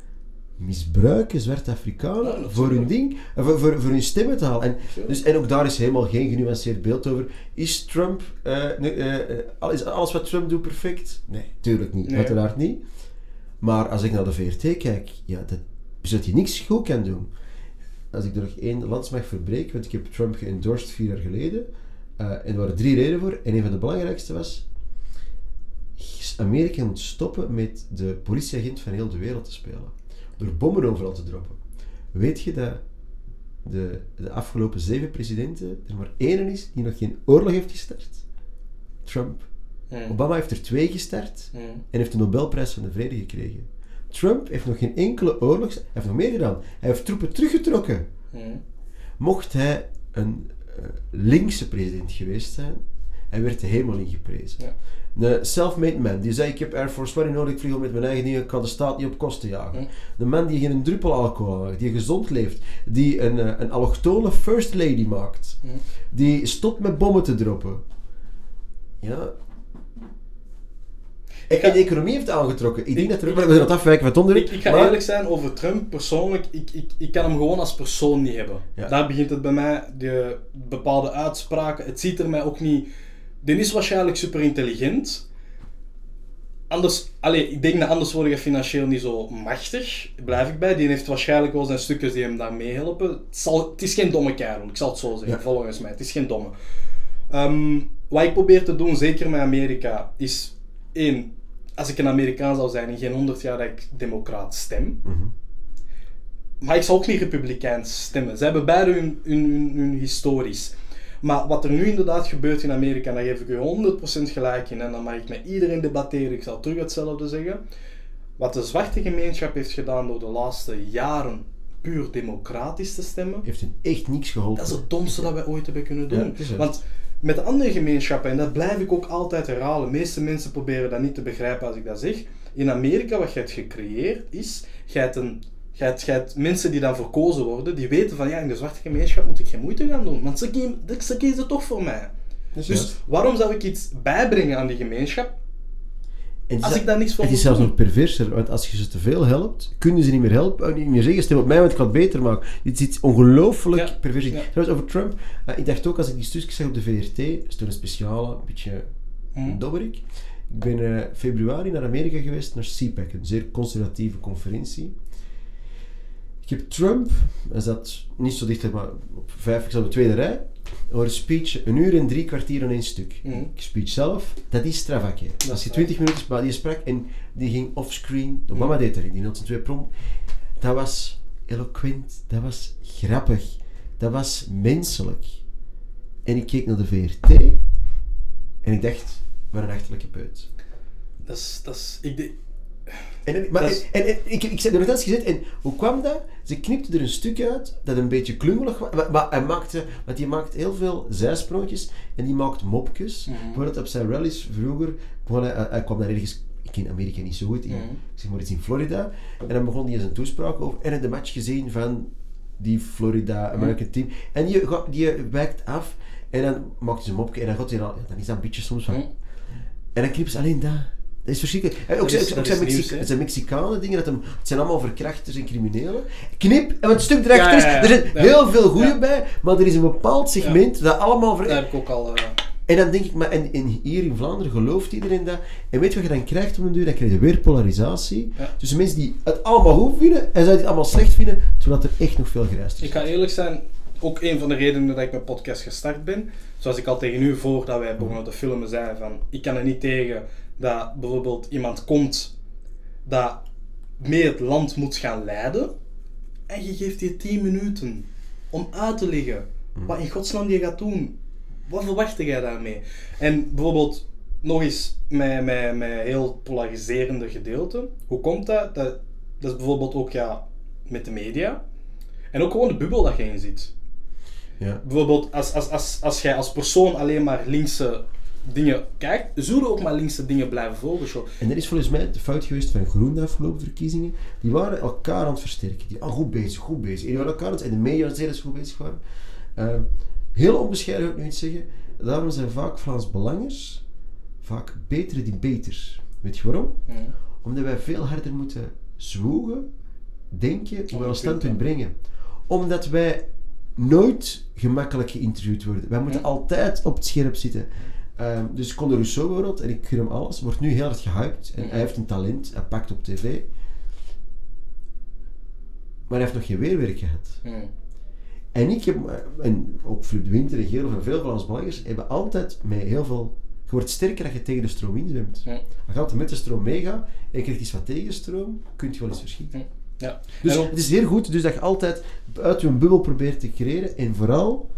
Speaker 2: misbruiken zwarte Afrikanen
Speaker 3: Ja,
Speaker 2: voor hun ding, eh, voor, voor, voor hun stemmen te halen. En, dus, en ook daar is helemaal geen genuanceerd beeld over. Is Trump, eh, eh, is alles wat Trump doet perfect? Nee, tuurlijk niet.
Speaker 3: Nee.
Speaker 2: Uiteraard niet. Maar als ik naar de VRT kijk, ja, dat hij niks goed kan doen. Als ik er nog één lands mag verbreken, want ik heb Trump geëndorsed vier jaar geleden. en er waren drie redenen voor. En een van de belangrijkste was... Amerika moet stoppen met de politieagent van heel de wereld te spelen. Door bommen overal te droppen. Weet je dat de, de afgelopen zeven presidenten er maar één is die nog geen oorlog heeft gestart? Trump.
Speaker 3: Hm.
Speaker 2: Obama heeft er twee gestart
Speaker 3: Hm.
Speaker 2: en heeft de Nobelprijs van de Vrede gekregen. Trump heeft nog geen enkele oorlog... Hij heeft nog meer gedaan. Hij heeft troepen teruggetrokken.
Speaker 3: Hm.
Speaker 2: Mocht hij een eh, linkse president geweest zijn, hij werd de hemel ingeprezen.
Speaker 3: Ja.
Speaker 2: Een self-made man, die zei ik heb Air Force One nodig, ik vlieg met mijn eigen dingen, ik kan de staat niet op kosten jagen. Een man die geen druppel alcohol maakt, die gezond leeft, die een, eh, een allochtone first lady maakt, die stopt met bommen te droppen. Ja. En,
Speaker 3: ga-
Speaker 2: en de economie heeft aangetrokken. Ik denk
Speaker 3: Ik-
Speaker 2: dat er...
Speaker 3: ik-
Speaker 2: We gaan het afwijken van het.
Speaker 3: Ik, ik ga
Speaker 2: maar-
Speaker 3: eerlijk zijn over Trump persoonlijk. Ik, ik, ik kan hem gewoon als persoon niet hebben.
Speaker 2: Ja.
Speaker 3: Daar begint het bij mij. De bepaalde uitspraken. Het ziet er mij ook niet. Die is waarschijnlijk super intelligent. Anders, allee, ik denk dat anders word je financieel niet zo machtig. Blijf ik bij. Die heeft waarschijnlijk wel zijn stukjes die hem daar meehelpen. Het, zal, het is geen domme kerel, ik zal het zo zeggen,
Speaker 2: Ja.
Speaker 3: volgens mij. Het is geen domme. Ehm, wat ik probeer te doen, zeker met Amerika, is één. Als ik een Amerikaan zou zijn, in geen honderd jaar dat ik democraat stem.
Speaker 2: Mhm.
Speaker 3: Maar ik zal ook niet republikeins stemmen. Ze hebben beide hun, hun, hun, hun historisch. Maar wat er nu inderdaad gebeurt in Amerika, daar geef ik u 100% gelijk in. En dan mag ik met iedereen debatteren. Ik zal terug hetzelfde zeggen. Wat de zwarte gemeenschap heeft gedaan door de laatste jaren puur democratisch te stemmen.
Speaker 2: Heeft hen echt niks geholpen.
Speaker 3: Dat is het domste dat wij ooit hebben kunnen doen. Want met de andere gemeenschappen, en dat blijf ik ook altijd herhalen, de meeste mensen proberen dat niet te begrijpen als ik dat zeg. In Amerika, wat je hebt gecreëerd, is, je hebt, een, je hebt, je hebt mensen die dan verkozen worden, die weten van, ja, in de zwarte gemeenschap moet ik geen moeite gaan doen, want ze, kie- ze kiezen toch voor mij. Dus waarom zou ik iets bijbrengen aan die gemeenschap,
Speaker 2: En
Speaker 3: als ik daar niks voor
Speaker 2: Het is zelfs nog perverser, want als je ze te veel helpt, kunnen ze niet meer helpen, niet meer zeggen, stem op mij, want ik kan het beter maken. Dit is iets ongelooflijk
Speaker 3: Ja,
Speaker 2: pervers.
Speaker 3: ja.
Speaker 2: Trouwens, over Trump, eh, ik dacht ook, als ik die stukjes zag op de VRT, is toen een speciale, een beetje
Speaker 3: Hm.
Speaker 2: dobberik. Ik ben eh, februari naar Amerika geweest, naar CPAC, een zeer conservatieve conferentie. Ik heb Trump, hij zat niet zo dicht, maar op vijf, ik zat op de tweede rij, hoor een speech, een uur en drie kwartier aan één stuk. De speech zelf, dat is
Speaker 3: is
Speaker 2: Als je. 20 minuten maar die sprak en die ging offscreen. Obama deed dat, die had zijn twee prom. Dat was eloquent, dat was grappig, dat was menselijk. En ik keek naar de VRT en ik dacht, wat een achterlijke peut.
Speaker 3: Dat is, dat is, ik,
Speaker 2: En, en- maar,
Speaker 3: Dat is-
Speaker 2: en, en, ik, ik er nog eens gezet, en hoe kwam dat? Ze knipte er een stuk uit dat een beetje klungelig was, maar, maar hij maakte, want die maakt heel veel zijsprongetjes en die maakt mopjes.
Speaker 3: Mhm.
Speaker 2: Bijvoorbeeld op zijn rallies vroeger, hij, hij- hij kwam daar ergens, ik ken Amerika niet zo goed, in,
Speaker 3: Mhm.
Speaker 2: ik zeg maar iets in Florida, en dan begon hij zijn toespraak over, en hij had de match gezien van die Florida American team, en die, die wijkt af, en dan maakt hij zijn mopje, en dan gaat hij dan, dan is dat een beetje soms van,
Speaker 3: Hm.
Speaker 2: en dan knipt ze alleen dat. Dat is verschrikkelijk. En ook
Speaker 3: Dat
Speaker 2: zijn,
Speaker 3: is-
Speaker 2: ook
Speaker 3: dat
Speaker 2: zijn,
Speaker 3: is
Speaker 2: Mexi-
Speaker 3: nieuws,
Speaker 2: zijn Mexicanen dingen, dat hem, het zijn allemaal verkrachters en criminelen. Knip, en het stuk erachter
Speaker 3: Ja, ja, ja.
Speaker 2: is, er zijn
Speaker 3: Ja.
Speaker 2: heel veel goeie bij, maar er is een bepaald segment dat allemaal... ver-
Speaker 3: daar heb ik ook al... eh,
Speaker 2: En dan denk ik, maar en, en hier in Vlaanderen gelooft iedereen dat. En weet je wat je dan krijgt op een duur? Dan krijg je weer polarisatie. Tussen mensen die het allemaal goed vinden en zij het allemaal slecht vinden, terwijl er echt nog veel gereisd is.
Speaker 3: Ik ga eerlijk zijn, ook een van de redenen dat ik mijn podcast gestart ben. Zoals ik al tegen u voordat wij begonnen te filmen zei van, ik kan er niet tegen dat bijvoorbeeld iemand komt dat mee het land moet gaan leiden en je geeft die 10 minuten om uit te leggen wat in godsnaam je gaat doen. Wat verwacht jij daarmee? En bijvoorbeeld, nog eens met, met, met heel polariserende gedeelte. Hoe komt dat? dat? Dat is bijvoorbeeld ook ja, met de media. En ook gewoon de bubbel dat je in zit.
Speaker 2: Ja.
Speaker 3: Bijvoorbeeld, als, als, als, als jij als persoon alleen maar linkse dingen kijkt, zullen ook maar linkse dingen blijven volgen. Zo.
Speaker 2: En dat is volgens mij de fout geweest van Groen de afgelopen verkiezingen. Die waren elkaar aan het versterken. Die waren goed bezig, goed bezig. En die waren elkaar aan het en de media zeiden ze goed bezig waren. Ehm, heel onbescheiden wil ik nu iets zeggen, daarom zijn vaak Vlaams Belangers vaak betere debaters. Weet je waarom? Omdat wij veel harder moeten zwoegen, denken, hoe wij ons
Speaker 3: punten.
Speaker 2: standpunt brengen. Omdat wij nooit gemakkelijk geïnterviewd worden. Wij moeten
Speaker 3: Ja.
Speaker 2: altijd op het scherp zitten. Ehm, dus Conor Rousseau bijvoorbeeld, en ik gun hem alles, wordt nu heel hard gehyped. En hij heeft een talent, hij pakt op tv. Maar hij heeft nog geen weerwerk gehad. En ik heb, en ook Flip de Winter en Geel van veel Vlaams Belangers, hebben altijd met heel veel... Je wordt sterker als je tegen de stroom inzwemt. Als je altijd met de stroom meegaat en je krijgt iets wat tegenstroom, kun je wel eens verschieten.
Speaker 3: Ja.
Speaker 2: Dus
Speaker 3: En
Speaker 2: het is heel goed dus dat je altijd uit je bubbel probeert te creëren en vooral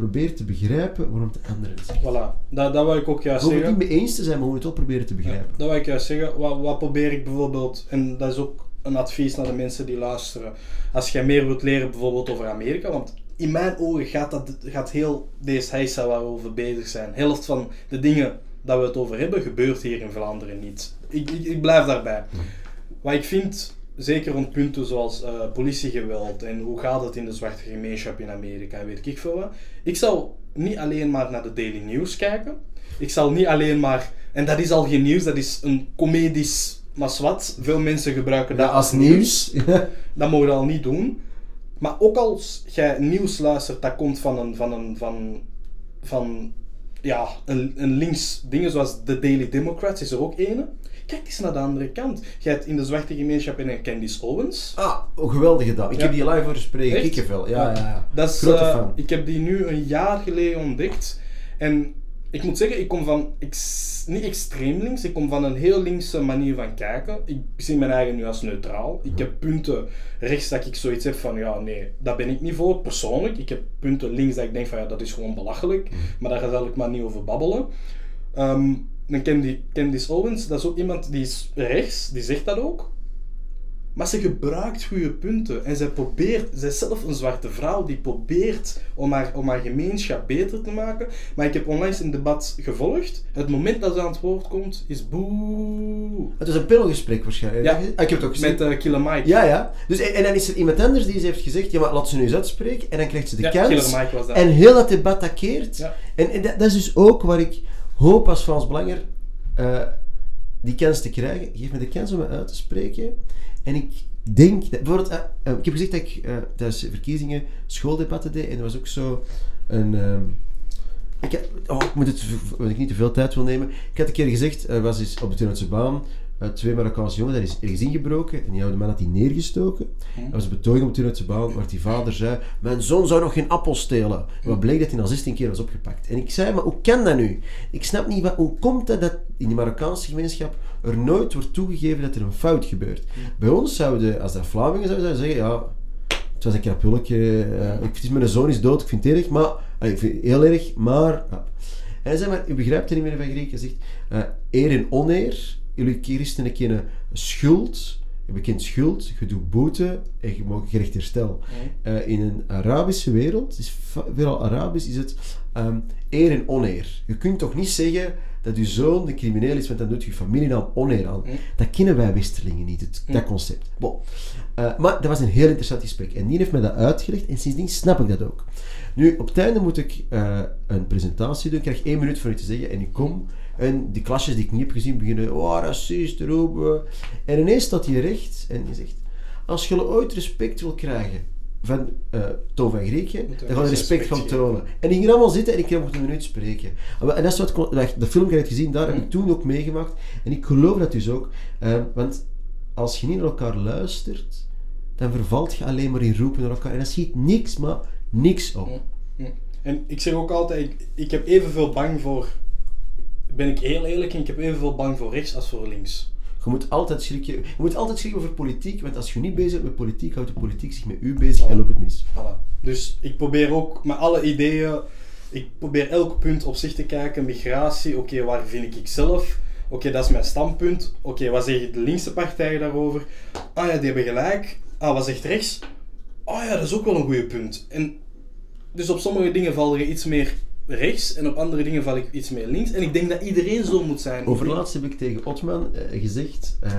Speaker 2: probeert te begrijpen waarom de anderen het zeggen.
Speaker 3: Voilà, dat, dat wil ik ook juist
Speaker 2: Je hoeft het
Speaker 3: zeggen.
Speaker 2: niet mee eens te zijn, maar moet het wel proberen te
Speaker 3: Ja,
Speaker 2: begrijpen.
Speaker 3: dat wil ik juist zeggen. Wat, wat probeer ik bijvoorbeeld, en dat is ook een advies naar de mensen die luisteren. Als jij meer wilt leren bijvoorbeeld over Amerika, want in mijn ogen gaat, dat, gaat heel deze heisa waar we over bezig zijn. Helft van de dingen dat we het over hebben, gebeurt hier in Vlaanderen niet. Ik, ik, ik blijf daarbij. Wat ik vind, zeker rond punten zoals eh, politiegeweld en hoe gaat het in de zwarte gemeenschap in Amerika weet ik veel wat. Ik zal niet alleen maar naar de Daily News kijken. Ik zal niet alleen maar, en dat is al geen nieuws, dat is een comedisch maswat. Veel mensen gebruiken dat
Speaker 2: Ja, als nieuws.
Speaker 3: dat mogen we al niet doen. Maar ook als jij nieuws luistert, dat komt van een, van een, van, van, ja, een, een links dingen zoals de Daily Democrats is er ook ene. Kijk eens naar de andere kant. Je hebt in de zwarte gemeenschap een Candice Owens.
Speaker 2: ah, oh, geweldig gedaan. Ik
Speaker 3: Ja.
Speaker 2: heb die live horen spreken.
Speaker 3: Echt?
Speaker 2: Kikkervel. Ja, ja, ja.
Speaker 3: Dat is,
Speaker 2: Grote
Speaker 3: eh,
Speaker 2: fan.
Speaker 3: Ik heb die nu een jaar geleden ontdekt. En ik moet zeggen, ik kom van ex- niet extreem links, ik kom van een heel linkse manier van kijken. Ik zie mijn eigen nu als neutraal. Ik heb punten rechts dat ik zoiets heb van, ja, nee, daar ben ik niet voor, persoonlijk. Ik heb punten links dat ik denk van, ja, dat is gewoon belachelijk. Maar daar zal ik maar niet over babbelen. Ehm, dan ken die Candice Owens, dat is ook iemand die is rechts, die zegt dat ook. Maar ze gebruikt goede punten. En zij probeert, zij is zelf een zwarte vrouw, die probeert om haar, om haar gemeenschap beter te maken. Maar ik heb onlangs een debat gevolgd. Het moment dat ze aan het woord komt, is boe.
Speaker 2: Het is een panelgesprek waarschijnlijk.
Speaker 3: Ja.
Speaker 2: Ik heb het ook gezien.
Speaker 3: Met uh, Killer Mike.
Speaker 2: Ja, ja. Dus, en, en dan is er iemand anders die ze heeft gezegd, ja, maar laat ze nu eens uitspreken. En dan krijgt ze de
Speaker 3: Ja,
Speaker 2: kans.
Speaker 3: Killer Mike was dat.
Speaker 2: En heel dat debat dat keert.
Speaker 3: Ja.
Speaker 2: En, en dat, dat is dus ook waar ik hoop als Frans Belanger eh, die kans te krijgen. Geef me de kans om me uit te spreken. En ik denk... Dat, bijvoorbeeld, eh, eh, ik heb gezegd dat ik tijdens de verkiezingen schooldebatten deed. En er was ook zo een... ehm, ik, heb- oh, moet het, omdat ik niet te veel tijd wil nemen. Ik had een keer gezegd, was eens op de Turnhoutse baan twee Marokkaanse jongens, daar is ergens ingebroken en die oude man had die neergestoken. Dat was een betoging op de Turnhoutse baan waar die vader zei, mijn zoon zou nog geen appel stelen. En wat bleek dat hij al 16 keer was opgepakt. En ik zei, maar hoe kan dat nu? Ik snap niet, wat, hoe komt het dat in die Marokkaanse gemeenschap er nooit wordt toegegeven dat er een fout gebeurt? Bij ons zouden, als dat Vlamingen zouden zijn, zeggen, ja, het was een krapulletje. eh, ik vind mijn zoon is dood, ik vind het erg, maar... ik vind het heel erg, maar... En hij zei, maar u begrijpt het niet meer van Griek. Hij zegt, eh, eer en oneer. Jullie christenen kennen schuld. Je bekent schuld, je doet boete en je mag gerecht herstel. Eh, in een Arabische wereld, is veelal Arabisch, is het ehm, eer en oneer. Je kunt toch niet zeggen dat je zoon de crimineel is, want dan doet je familienaam oneer aan. Dat kennen wij Westerlingen niet, het, dat concept. Bon. Eh, maar dat was een heel interessant gesprek. En die heeft mij dat uitgelegd en sindsdien snap ik dat ook. Nu, op het einde moet ik eh, een presentatie doen. Ik krijg één minuut voor u te zeggen en ik kom. En die klasjes die ik niet heb gezien beginnen, oh, racist, roepen. En ineens staat hij recht en die zegt, als je ooit respect wil krijgen van eh Toon van Grieken,
Speaker 3: je
Speaker 2: dan je
Speaker 3: eens
Speaker 2: respect gaan tonen. En die ging allemaal zitten en ik mocht een minuut spreken. Ah, En dat is wat, de film heb ik gezien, daar heb ik toen ook meegemaakt. En ik geloof dat dus ook. want als je niet naar elkaar luistert, dan vervalt je alleen maar in roepen naar elkaar. En dat schiet niks, maar niks op.
Speaker 3: Hm. En ik zeg ook altijd, ik, ik heb evenveel bang voor, ben ik heel eerlijk, en ik heb evenveel bang voor rechts als voor links.
Speaker 2: Je moet altijd schrikken. Je moet altijd schrikken over politiek, want als je niet bezig bent met politiek, houdt de politiek zich met u bezig en loopt het mis.
Speaker 3: Voilà. Dus ik probeer ook met alle ideeën, ik probeer elk punt op zich te kijken. Migratie, oké, waar vind ik zelf? Oké, dat is mijn standpunt. Oké, wat zeggen de linkse partijen daarover? Ah ja, die hebben gelijk. Ah, wat zegt rechts? Ah ja, dat is ook wel een goede punt. En dus op sommige dingen val je iets meer rechts en op andere dingen val ik iets meer links. En ik denk dat iedereen zo moet zijn.
Speaker 2: Overlaatst heb ik tegen Otman eh, gezegd: eh,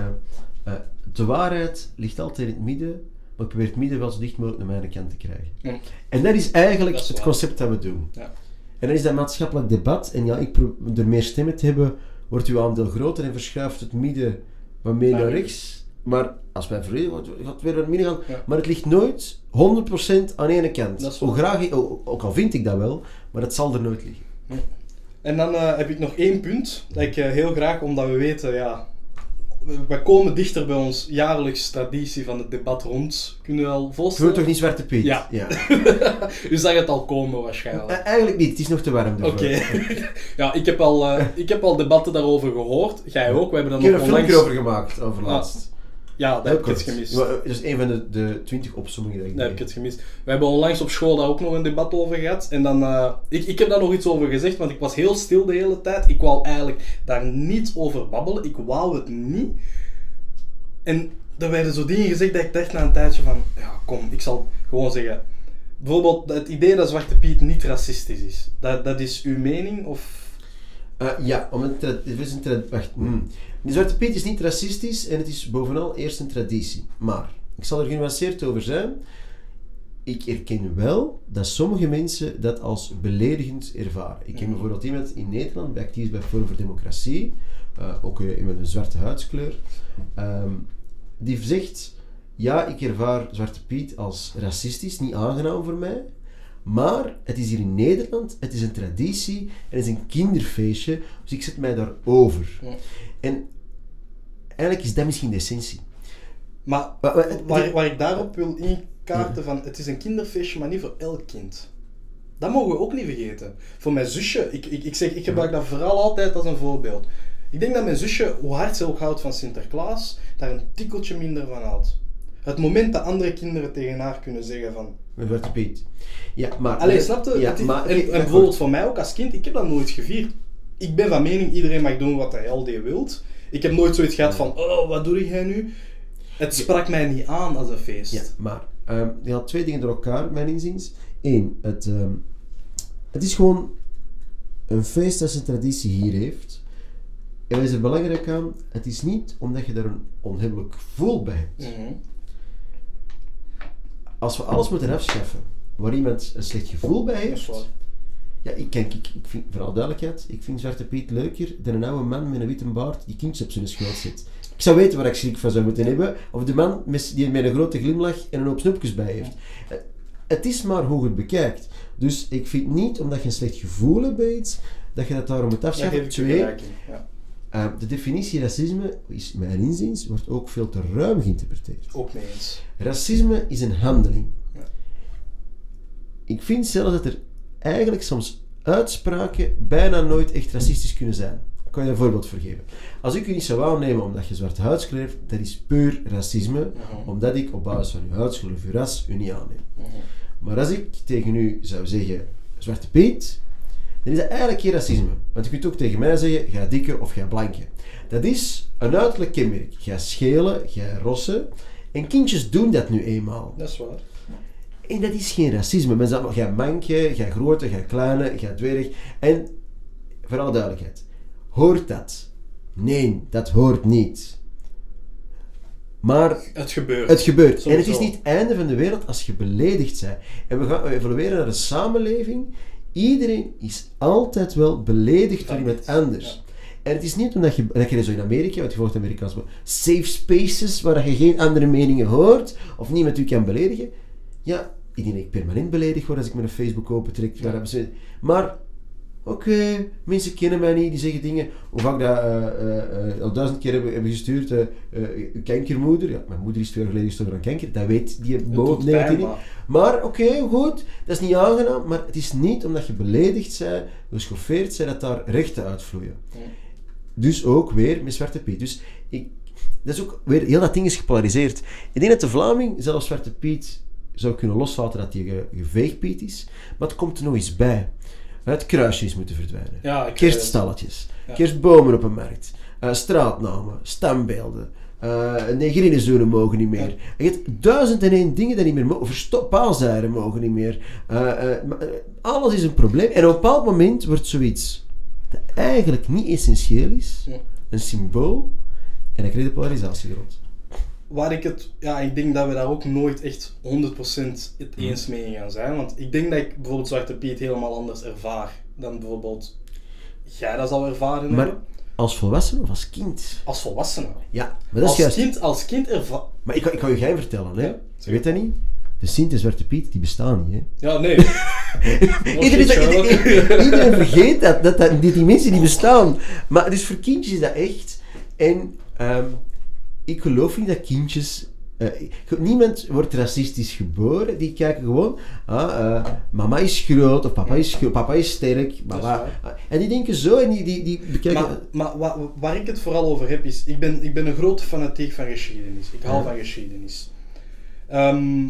Speaker 2: eh, de waarheid ligt altijd in het midden, maar ik probeer het midden wel zo dicht mogelijk naar mijn kant te krijgen. En dat is eigenlijk
Speaker 3: Dat is
Speaker 2: het concept dat we doen.
Speaker 3: Ja.
Speaker 2: En dan is dat maatschappelijk debat. En ja, ik pro- door meer stemmen te hebben, wordt uw aandeel groter en verschuift het midden wat meer
Speaker 3: naar rechts.
Speaker 2: Maar als wij verleden wordt, gaat het weer naar het midden gaan.
Speaker 3: Ja.
Speaker 2: Maar het ligt nooit 100% aan ene kant. Hoe graag ik, ook ook al vind ik dat wel, maar het zal er nooit liggen.
Speaker 3: En dan eh, heb ik nog één punt dat ik eh, heel graag, omdat we weten, ja, we, komen dichter bij ons jaarlijks traditie van het debat rond. Kunnen we wel
Speaker 2: Je wilt
Speaker 3: voorstellen?
Speaker 2: toch niet Zwarte Piet?
Speaker 3: Ja.
Speaker 2: ja.
Speaker 3: U zag het al komen waarschijnlijk.
Speaker 2: Eh, eigenlijk niet, het is nog te warm.
Speaker 3: Oké. ja, ik heb, al, ik heb al debatten daarover gehoord. Jij ook. We hebben
Speaker 2: Ik
Speaker 3: dan
Speaker 2: heb
Speaker 3: nog
Speaker 2: een filmpje
Speaker 3: onlangs...
Speaker 2: over gemaakt, over
Speaker 3: Ah. Ja, dat heb ik het gemist.
Speaker 2: Ja, Dat is een van de, de 20 opzommingen dat ik
Speaker 3: Dat heb ik het gemist. We hebben onlangs op school daar ook nog een debat over gehad. En dan, eh, ik, ik heb daar nog iets over gezegd, want ik was heel stil de hele tijd. Ik wou eigenlijk daar niet over babbelen. Ik wou het niet. En er werden zo dingen gezegd dat ik dacht na een tijdje van... Ja, kom, ik zal gewoon zeggen... Bijvoorbeeld het idee dat Zwarte Piet niet racistisch is. Dat, dat is uw mening? Of...
Speaker 2: Eh, ja, om een tra- het is een wacht. hmm. De Zwarte Piet is niet racistisch en het is bovenal eerst een traditie. Maar, ik zal er genuanceerd over zijn. Ik erken wel dat sommige mensen dat als beledigend ervaren. Ik ken
Speaker 3: Mhm.
Speaker 2: bijvoorbeeld iemand in Nederland, bij actief bij Forum voor Democratie, eh, ook eh, iemand met een zwarte huidskleur, ehm, die zegt, ja, ik ervaar Zwarte Piet als racistisch, niet aangenaam voor mij, maar het is hier in Nederland, het is een traditie, het is een kinderfeestje, dus ik zet mij daarover.
Speaker 3: Ja.
Speaker 2: En eigenlijk is dat misschien de essentie.
Speaker 3: Maar
Speaker 2: Maar- maar-
Speaker 3: waar, waar ik daarop wil inkaarten van... Het is een kinderfeestje, maar niet voor elk kind. Dat mogen we ook niet vergeten. Voor mijn zusje, ik, ik, ik, zeg, ik gebruik dat vooral altijd als een voorbeeld. Ik denk dat mijn zusje, hoe hard ze ook houdt van Sinterklaas, daar een tikkeltje minder van houdt. Het moment dat andere kinderen tegen haar kunnen zeggen van...
Speaker 2: Een Zwarte Piet. Ja, maar...
Speaker 3: Allee, snap je?
Speaker 2: Ja, maar...
Speaker 3: en, en bijvoorbeeld voor mij ook als kind, ik heb dat nooit gevierd. Ik ben van mening, iedereen mag doen wat hij al die wilt. Ik heb nooit zoiets gehad van, oh, wat doe jij nu? Het sprak mij niet aan als een feest.
Speaker 2: Ja, maar ehm je had twee dingen door elkaar, mijn inziens. Eén, het, ehm, het is gewoon een feest dat zijn traditie hier heeft. En wat is er belangrijk aan? Het is niet omdat je daar een onhebbelijk gevoel bij hebt.
Speaker 3: Mhm.
Speaker 2: Als we alles moeten afschaffen waar iemand een slecht gevoel bij heeft. Ja, ik, kijk, ik, ik vind, vooral duidelijkheid, ik vind Zwarte Piet leuker dan een oude man met een witte baard die kindjes op zijn schoot zit. Ik zou weten waar ik schrik van zou moeten hebben, of de man met, die met een grote glimlach en een hoop snoepjes bij heeft. Eh, Het is maar hoe je het bekijkt. Dus ik vind niet, omdat je een slecht gevoel hebt bij iets, dat je dat daarom moet afschaffen. Twee.
Speaker 3: Ja.
Speaker 2: Eh, de definitie racisme is, mijn inziens, wordt ook veel te ruim geïnterpreteerd.
Speaker 3: Ook mee eens.
Speaker 2: Racisme is een handeling.
Speaker 3: Ja.
Speaker 2: Ik vind zelfs dat er eigenlijk soms uitspraken bijna nooit echt racistisch kunnen zijn. Ik kan je een voorbeeld voor geven. Als ik u niet zou aannemen omdat je zwarte huidskleur hebt, dat is puur racisme,
Speaker 3: Mhm.
Speaker 2: omdat ik op basis van uw huidskleur of uw ras u niet aanneem.
Speaker 3: Mhm.
Speaker 2: Maar als ik tegen u zou zeggen, Zwarte Piet, dan is dat eigenlijk geen racisme. Want je kunt ook tegen mij zeggen, ga dikke of ga blanke. Dat is een uiterlijk kenmerk. Ga schelen, ga rossen. En kindjes doen dat nu eenmaal.
Speaker 3: Dat is waar.
Speaker 2: En dat is geen racisme. Men zegt, ga manke, ga grote, ga kleine, ga dwerg. En, voor alle duidelijkheid, hoort dat? Nee, dat hoort niet. Maar
Speaker 3: Het gebeurt.
Speaker 2: het gebeurt. En het is niet het einde van de wereld als je beledigd bent. En we gaan evolueren naar een samenleving. Iedereen is altijd wel beledigd door iemand anders. En het is niet omdat je, dat je zo in Amerika, want je volgt Amerikaans, maar safe spaces waar je geen andere meningen hoort of niemand u kan beledigen. Ja, ik denk dat ik permanent beledigd word als ik mijn Facebook opentrek. ze- Maar, oké, mensen kennen mij niet, die zeggen dingen. Hoe vaak dat eh, eh, eh, al duizend keer hebben, hebben gestuurd, eh, kankermoeder. Ja, mijn moeder is twee jaar geleden gestorven aan kanker, dat weet die boot niet.
Speaker 3: maar-
Speaker 2: oké, goed, dat is niet aangenaam, maar het is niet omdat je beledigd bent, geschoffeerd bent, dat daar rechten uitvloeien. Dus ook weer met Zwarte Piet. Dus ik, dat is ook weer, heel dat ding is gepolariseerd. Ik denk dat de Vlaming zelfs Zwarte Piet zou kunnen loslaten dat hij ge, geveegpiet is, maar het komt er nog eens bij. Het kruisje is moeten verdwijnen.
Speaker 3: Ja, ik-
Speaker 2: Kerststalletjes,
Speaker 3: Ja.
Speaker 2: kerstbomen op een markt, eh, straatnamen, stambeelden, uh, mogen niet meer. Je hebt duizend en één dingen die niet meer mogen. Paalzeiren mogen niet meer. Eh, eh, eh, alles is een probleem. En op een bepaald moment wordt zoiets dat eigenlijk niet essentieel is, een symbool, en dan krijg je de polarisatie rond.
Speaker 3: Waar ik het, ja, ik denk dat we daar ook nooit echt 100% het
Speaker 2: Mhm.
Speaker 3: eens mee gaan zijn. Want ik denk dat ik bijvoorbeeld Zwarte Piet helemaal anders ervaar dan bijvoorbeeld jij dat zal ervaren
Speaker 2: Maar
Speaker 3: hebben.
Speaker 2: als volwassene of als kind?
Speaker 3: Als volwassene.
Speaker 2: Ja, maar dat is
Speaker 3: Als
Speaker 2: juist.
Speaker 3: kind, als kind ervaar...
Speaker 2: Maar ik, ik kan je geheim vertellen, hè?
Speaker 3: Ja,
Speaker 2: Je weet dat niet? De Sint en Zwarte Piet, die bestaan niet, hè?
Speaker 3: Ja, nee.
Speaker 2: Iedereen, vergeet dat, dat, dat die, die mensen die bestaan. Maar dus voor kindjes is dat echt. En ehm, ik geloof niet dat kindjes. eh, niemand wordt racistisch geboren. Die kijken gewoon. Ah, eh, mama is groot of papa is, gro- papa is sterk. Mama,
Speaker 3: waar.
Speaker 2: en die denken zo en die, die, die bekijken.
Speaker 3: Maar, maar wa- waar ik het vooral over heb is, ik ben, ik ben een grote fanatiek van geschiedenis. Ik hou
Speaker 2: Ja.
Speaker 3: van geschiedenis. Ehm,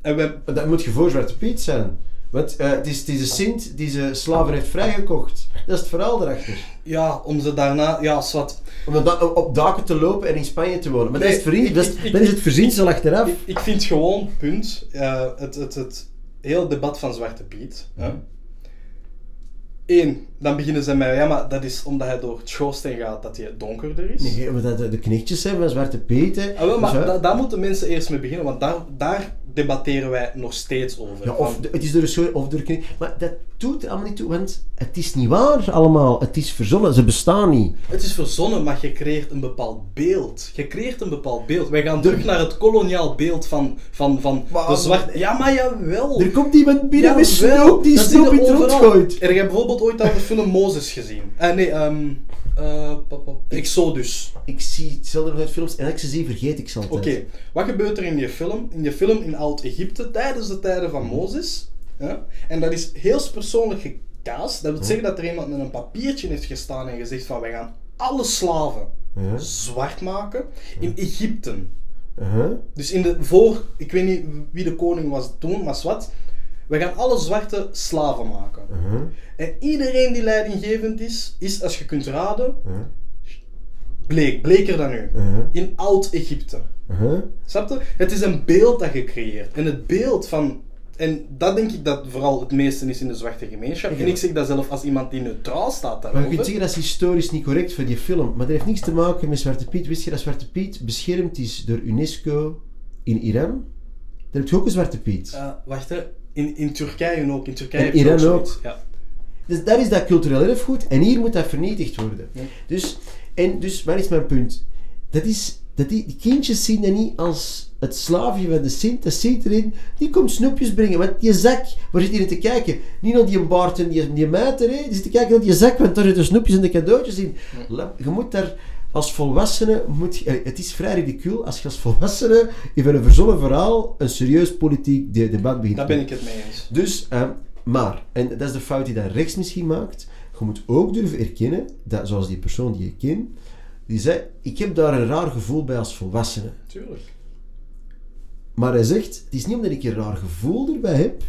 Speaker 3: en we,
Speaker 2: dat moet je voor Zwarte Piet zijn. Want eh, het, is, het is de Sint die ze slaven heeft vrijgekocht. Dat is het verhaal erachter.
Speaker 3: ja, om ze daarna, ja, zwart.
Speaker 2: Om op da- op daken te lopen en in Spanje te wonen. Maar
Speaker 3: Nee,
Speaker 2: dat, is het
Speaker 3: ik-
Speaker 2: dat, is,
Speaker 3: ik- ik-
Speaker 2: dat is het verzinsel achteraf.
Speaker 3: Ik, ik vind gewoon, punt, eh, het, het, het hele debat van Zwarte Piet. hè. Eén, dan beginnen ze met, ja, maar dat is omdat hij door het schoorsteen gaat dat hij donkerder is.
Speaker 2: Nee, maar dat de, de knechtjes zijn van Zwarte Piet. hè.
Speaker 3: Ah, wel, maar
Speaker 2: Dus,
Speaker 3: da- daar moeten mensen eerst mee beginnen, want daar, daar debatteren wij nog steeds over.
Speaker 2: ja, of
Speaker 3: Van-
Speaker 2: de- het is door de school of door de knecht. Maar dat doet er allemaal niet toe, want het is niet waar allemaal. Het is verzonnen, ze bestaan niet.
Speaker 3: Het is verzonnen, maar je creëert een bepaald beeld. Je creëert een bepaald beeld. Wij gaan terug naar het koloniaal beeld van, van, van
Speaker 2: Maar-
Speaker 3: de zwarte... Ja, maar jawel.
Speaker 2: Er komt iemand binnen met
Speaker 3: Jawel,
Speaker 2: snoep die snoep in het rond
Speaker 3: overal.
Speaker 2: gooit.
Speaker 3: Er, je hebt bijvoorbeeld ooit al de film Mozes gezien. Eh, nee, pap, pap, Exodus.
Speaker 2: Ik zie hetzelfde nog uit films en als ik ze zie, vergeet ik ze altijd.
Speaker 3: Oké, wat gebeurt er in die film? In die film in Oud-Egypte, tijdens de tijden van Mozes. Ja? En dat is heel persoonlijk gecast. Dat wil zeggen dat er iemand met een papiertje heeft gestaan en gezegd van wij gaan alle slaven
Speaker 2: Ja.
Speaker 3: zwart maken in Egypte. Dus in de voor, ik weet niet wie de koning was toen, maar zwart. We gaan alle zwarte slaven maken.
Speaker 2: Uh-huh.
Speaker 3: En iedereen die leidinggevend is, is als je kunt raden,
Speaker 2: Uh-huh.
Speaker 3: bleek, bleker dan u.
Speaker 2: Uh-huh.
Speaker 3: In Oud-Egypte. Snap je? Het is een beeld dat je creëert. En het beeld van. En dat denk ik dat vooral het meeste is in de zwarte gemeenschap. En ik zeg dat zelf als iemand die neutraal staat
Speaker 2: Maar je
Speaker 3: daarover.
Speaker 2: kunt zeggen dat is historisch niet correct voor die film, maar dat heeft niks te maken met Zwarte Piet. Wist je dat Zwarte Piet beschermd is door UNESCO in Iran? Daar heb je ook een Zwarte Piet.
Speaker 3: Eh, wacht hè. In, in Turkije ook. In Turkije
Speaker 2: En
Speaker 3: heb je
Speaker 2: Iran ook.
Speaker 3: Ja.
Speaker 2: Dus daar is dat cultureel erfgoed en hier moet dat vernietigd worden.
Speaker 3: Ja.
Speaker 2: Dus, en dus, waar is mijn punt? Dat is, dat die, die kindjes zien dat niet als het slaafje van de Sint, dat zit erin, die komt snoepjes brengen. Want die zak, waar zit hier te kijken? Niet naar die baard en die, die meter, hè? die zit te kijken naar die zak, want daar zitten snoepjes en de cadeautjes in. Je moet daar als volwassene, moet, je- eh, het is vrij ridicuul als je als volwassene in een verzonnen verhaal een serieus politiek de- debat begint.
Speaker 3: Daar ben ik het mee eens.
Speaker 2: Dus, ehm, maar, en dat is de fout die dat rechts misschien maakt, je moet ook durven erkennen, dat zoals die persoon die je kent, die zei, ik heb daar een raar gevoel bij als volwassene.
Speaker 3: Tuurlijk.
Speaker 2: Maar hij zegt, het is niet omdat ik een raar gevoel erbij heb,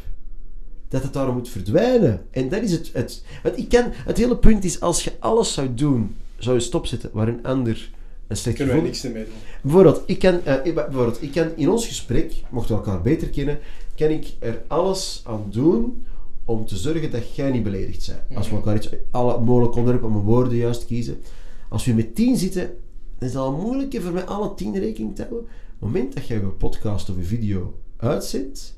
Speaker 2: dat het daarom moet verdwijnen. En dat is het, het want ik kan, het hele punt is, als je alles zou doen, zou je stopzetten waar een ander een slecht
Speaker 3: Kunnen
Speaker 2: gevoel...
Speaker 3: niks mee doen.
Speaker 2: Bijvoorbeeld ik, kan, eh, bijvoorbeeld, ik kan in ons gesprek, mochten we elkaar beter kennen, kan ik er alles aan doen om te zorgen dat jij niet beledigd bent. Als we elkaar iets, alle mogelijke onderwerpen, om mijn woorden juist kiezen. Als we met tien zitten, dan is het al moeilijker voor mij alle tien rekening te houden. Op het moment dat jij een podcast of een video uitzendt,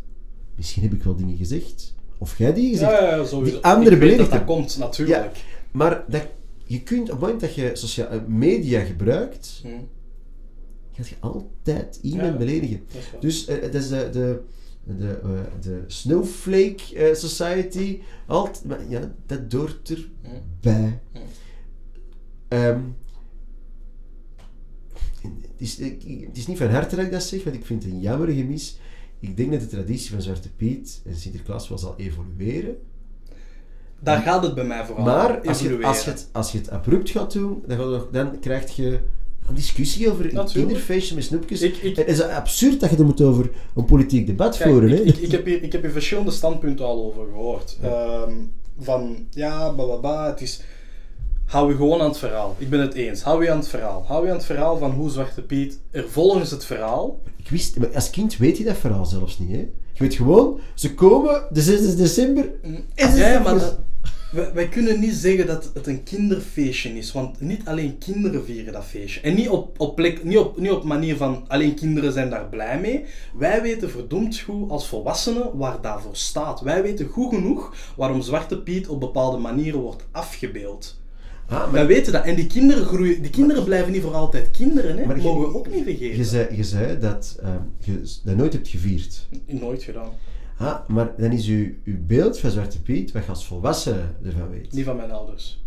Speaker 2: misschien heb ik wel dingen gezegd, of jij die gezegd,
Speaker 3: Ja,
Speaker 2: die andere
Speaker 3: dat
Speaker 2: beledigd
Speaker 3: dat komt, natuurlijk.
Speaker 2: maar dat, je kunt, op het moment dat je sociale media gebruikt,
Speaker 3: Hm,
Speaker 2: gaat je altijd iemand
Speaker 3: Ja.
Speaker 2: beledigen. Dus eh, dat is de, de, de, eh, de Snowflake eh, Society. Alt, maar ja, dat doort erbij.
Speaker 3: Ja.
Speaker 2: Ehm, het, is, het is niet van harte dat ik dat zeg, want ik vind het een jammerige mis. Ik denk dat de traditie van Zwarte Piet en Sinterklaas wel zal evolueren.
Speaker 3: Daar gaat het bij mij vooral
Speaker 2: Maar als je, als, je het, als je het abrupt gaat doen, dan, gaat er dan krijg je een discussie over een
Speaker 3: Natuurlijk.
Speaker 2: kinderfeestje met snoepjes.
Speaker 3: Ik- ik-
Speaker 2: het is absurd dat je het moet over een politiek debat
Speaker 3: Kijk,
Speaker 2: voeren.
Speaker 3: ik,
Speaker 2: hè?
Speaker 3: ik, ik, heb hier, ik heb hier verschillende standpunten al over gehoord. Ehm, van, ja, bababa, het is... Hou je gewoon aan het verhaal. Ik ben het eens. Hou je aan het verhaal. Hou je aan het verhaal van hoe Zwarte Piet er volgens het verhaal...
Speaker 2: Ik wist, maar als kind weet je dat verhaal zelfs niet. Hè? Je weet gewoon, ze komen de 6 december. En ze
Speaker 3: Ja, ja, maar dat, wij, wij kunnen niet zeggen dat het een kinderfeestje is, want niet alleen kinderen vieren dat feestje. En niet op, op, plek, niet op, niet op manier van alleen kinderen zijn daar blij mee. Wij weten verdomd goed als volwassenen waar dat voor staat. Wij weten goed genoeg waarom Zwarte Piet op bepaalde manieren wordt afgebeeld.
Speaker 2: Ah,
Speaker 3: Wij weten dat. En die kinderen groeien, die kinderen blijven niet voor altijd kinderen, hè?
Speaker 2: Maar
Speaker 3: mogen we ook niet vergeten.
Speaker 2: je zei, je zei dat ehm, je dat nooit hebt gevierd.
Speaker 3: Nooit gedaan.
Speaker 2: Ah, maar dan is uw, uw beeld van Zwarte Piet wat je als volwassene ervan weet.
Speaker 3: Niet van mijn ouders.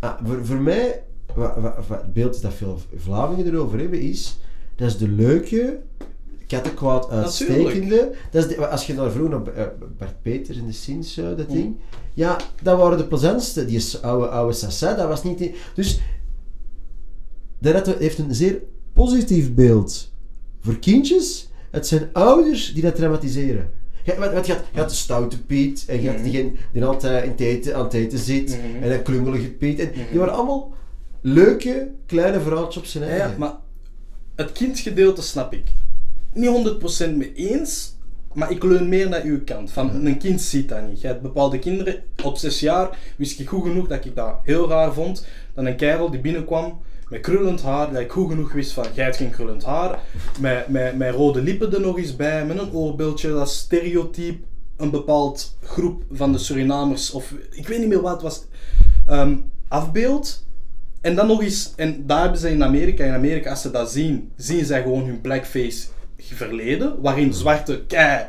Speaker 2: Ah, voor, voor mij, wat, wat, wat het beeld dat veel Vlamingen erover hebben, is dat is de leuke, kattenkwaad uitstekende. Dat is de, als je naar vroeger naar eh, Bart Peters in de Sins, dat ding. Ja, dat waren de plezantste. Die oude, oude Sassa, dat was niet... Dus, dat heeft een zeer positief beeld voor kindjes. Het zijn ouders die dat traumatiseren. Want, want je, had, je had de stoute Piet en je had
Speaker 3: Mhm.
Speaker 2: diegene die altijd in het aan het eten zit
Speaker 3: Mhm.
Speaker 2: en een klungelige Piet. En
Speaker 3: Mhm.
Speaker 2: Die waren allemaal leuke, kleine verhaaltjes op zijn eigen.
Speaker 3: ja, maar het kindgedeelte snap ik. Niet 100% mee eens, maar ik leun meer naar uw kant. Van, een kind ziet dat niet. Je hebt bepaalde kinderen, op zes jaar wist ik goed genoeg dat ik dat heel raar vond. Dan een kerel die binnenkwam met krullend haar, dat ik goed genoeg wist van, jij hebt geen krullend haar. Met, met, met rode lippen er nog eens bij, met een oorbeeldje, dat stereotype een bepaald groep van de Surinamers, of ik weet niet meer wat het was, ehm, afbeeld. En dan nog eens, en daar hebben ze in Amerika, in Amerika, als ze dat zien, zien zij gewoon hun blackface verleden, waarin zwarte kei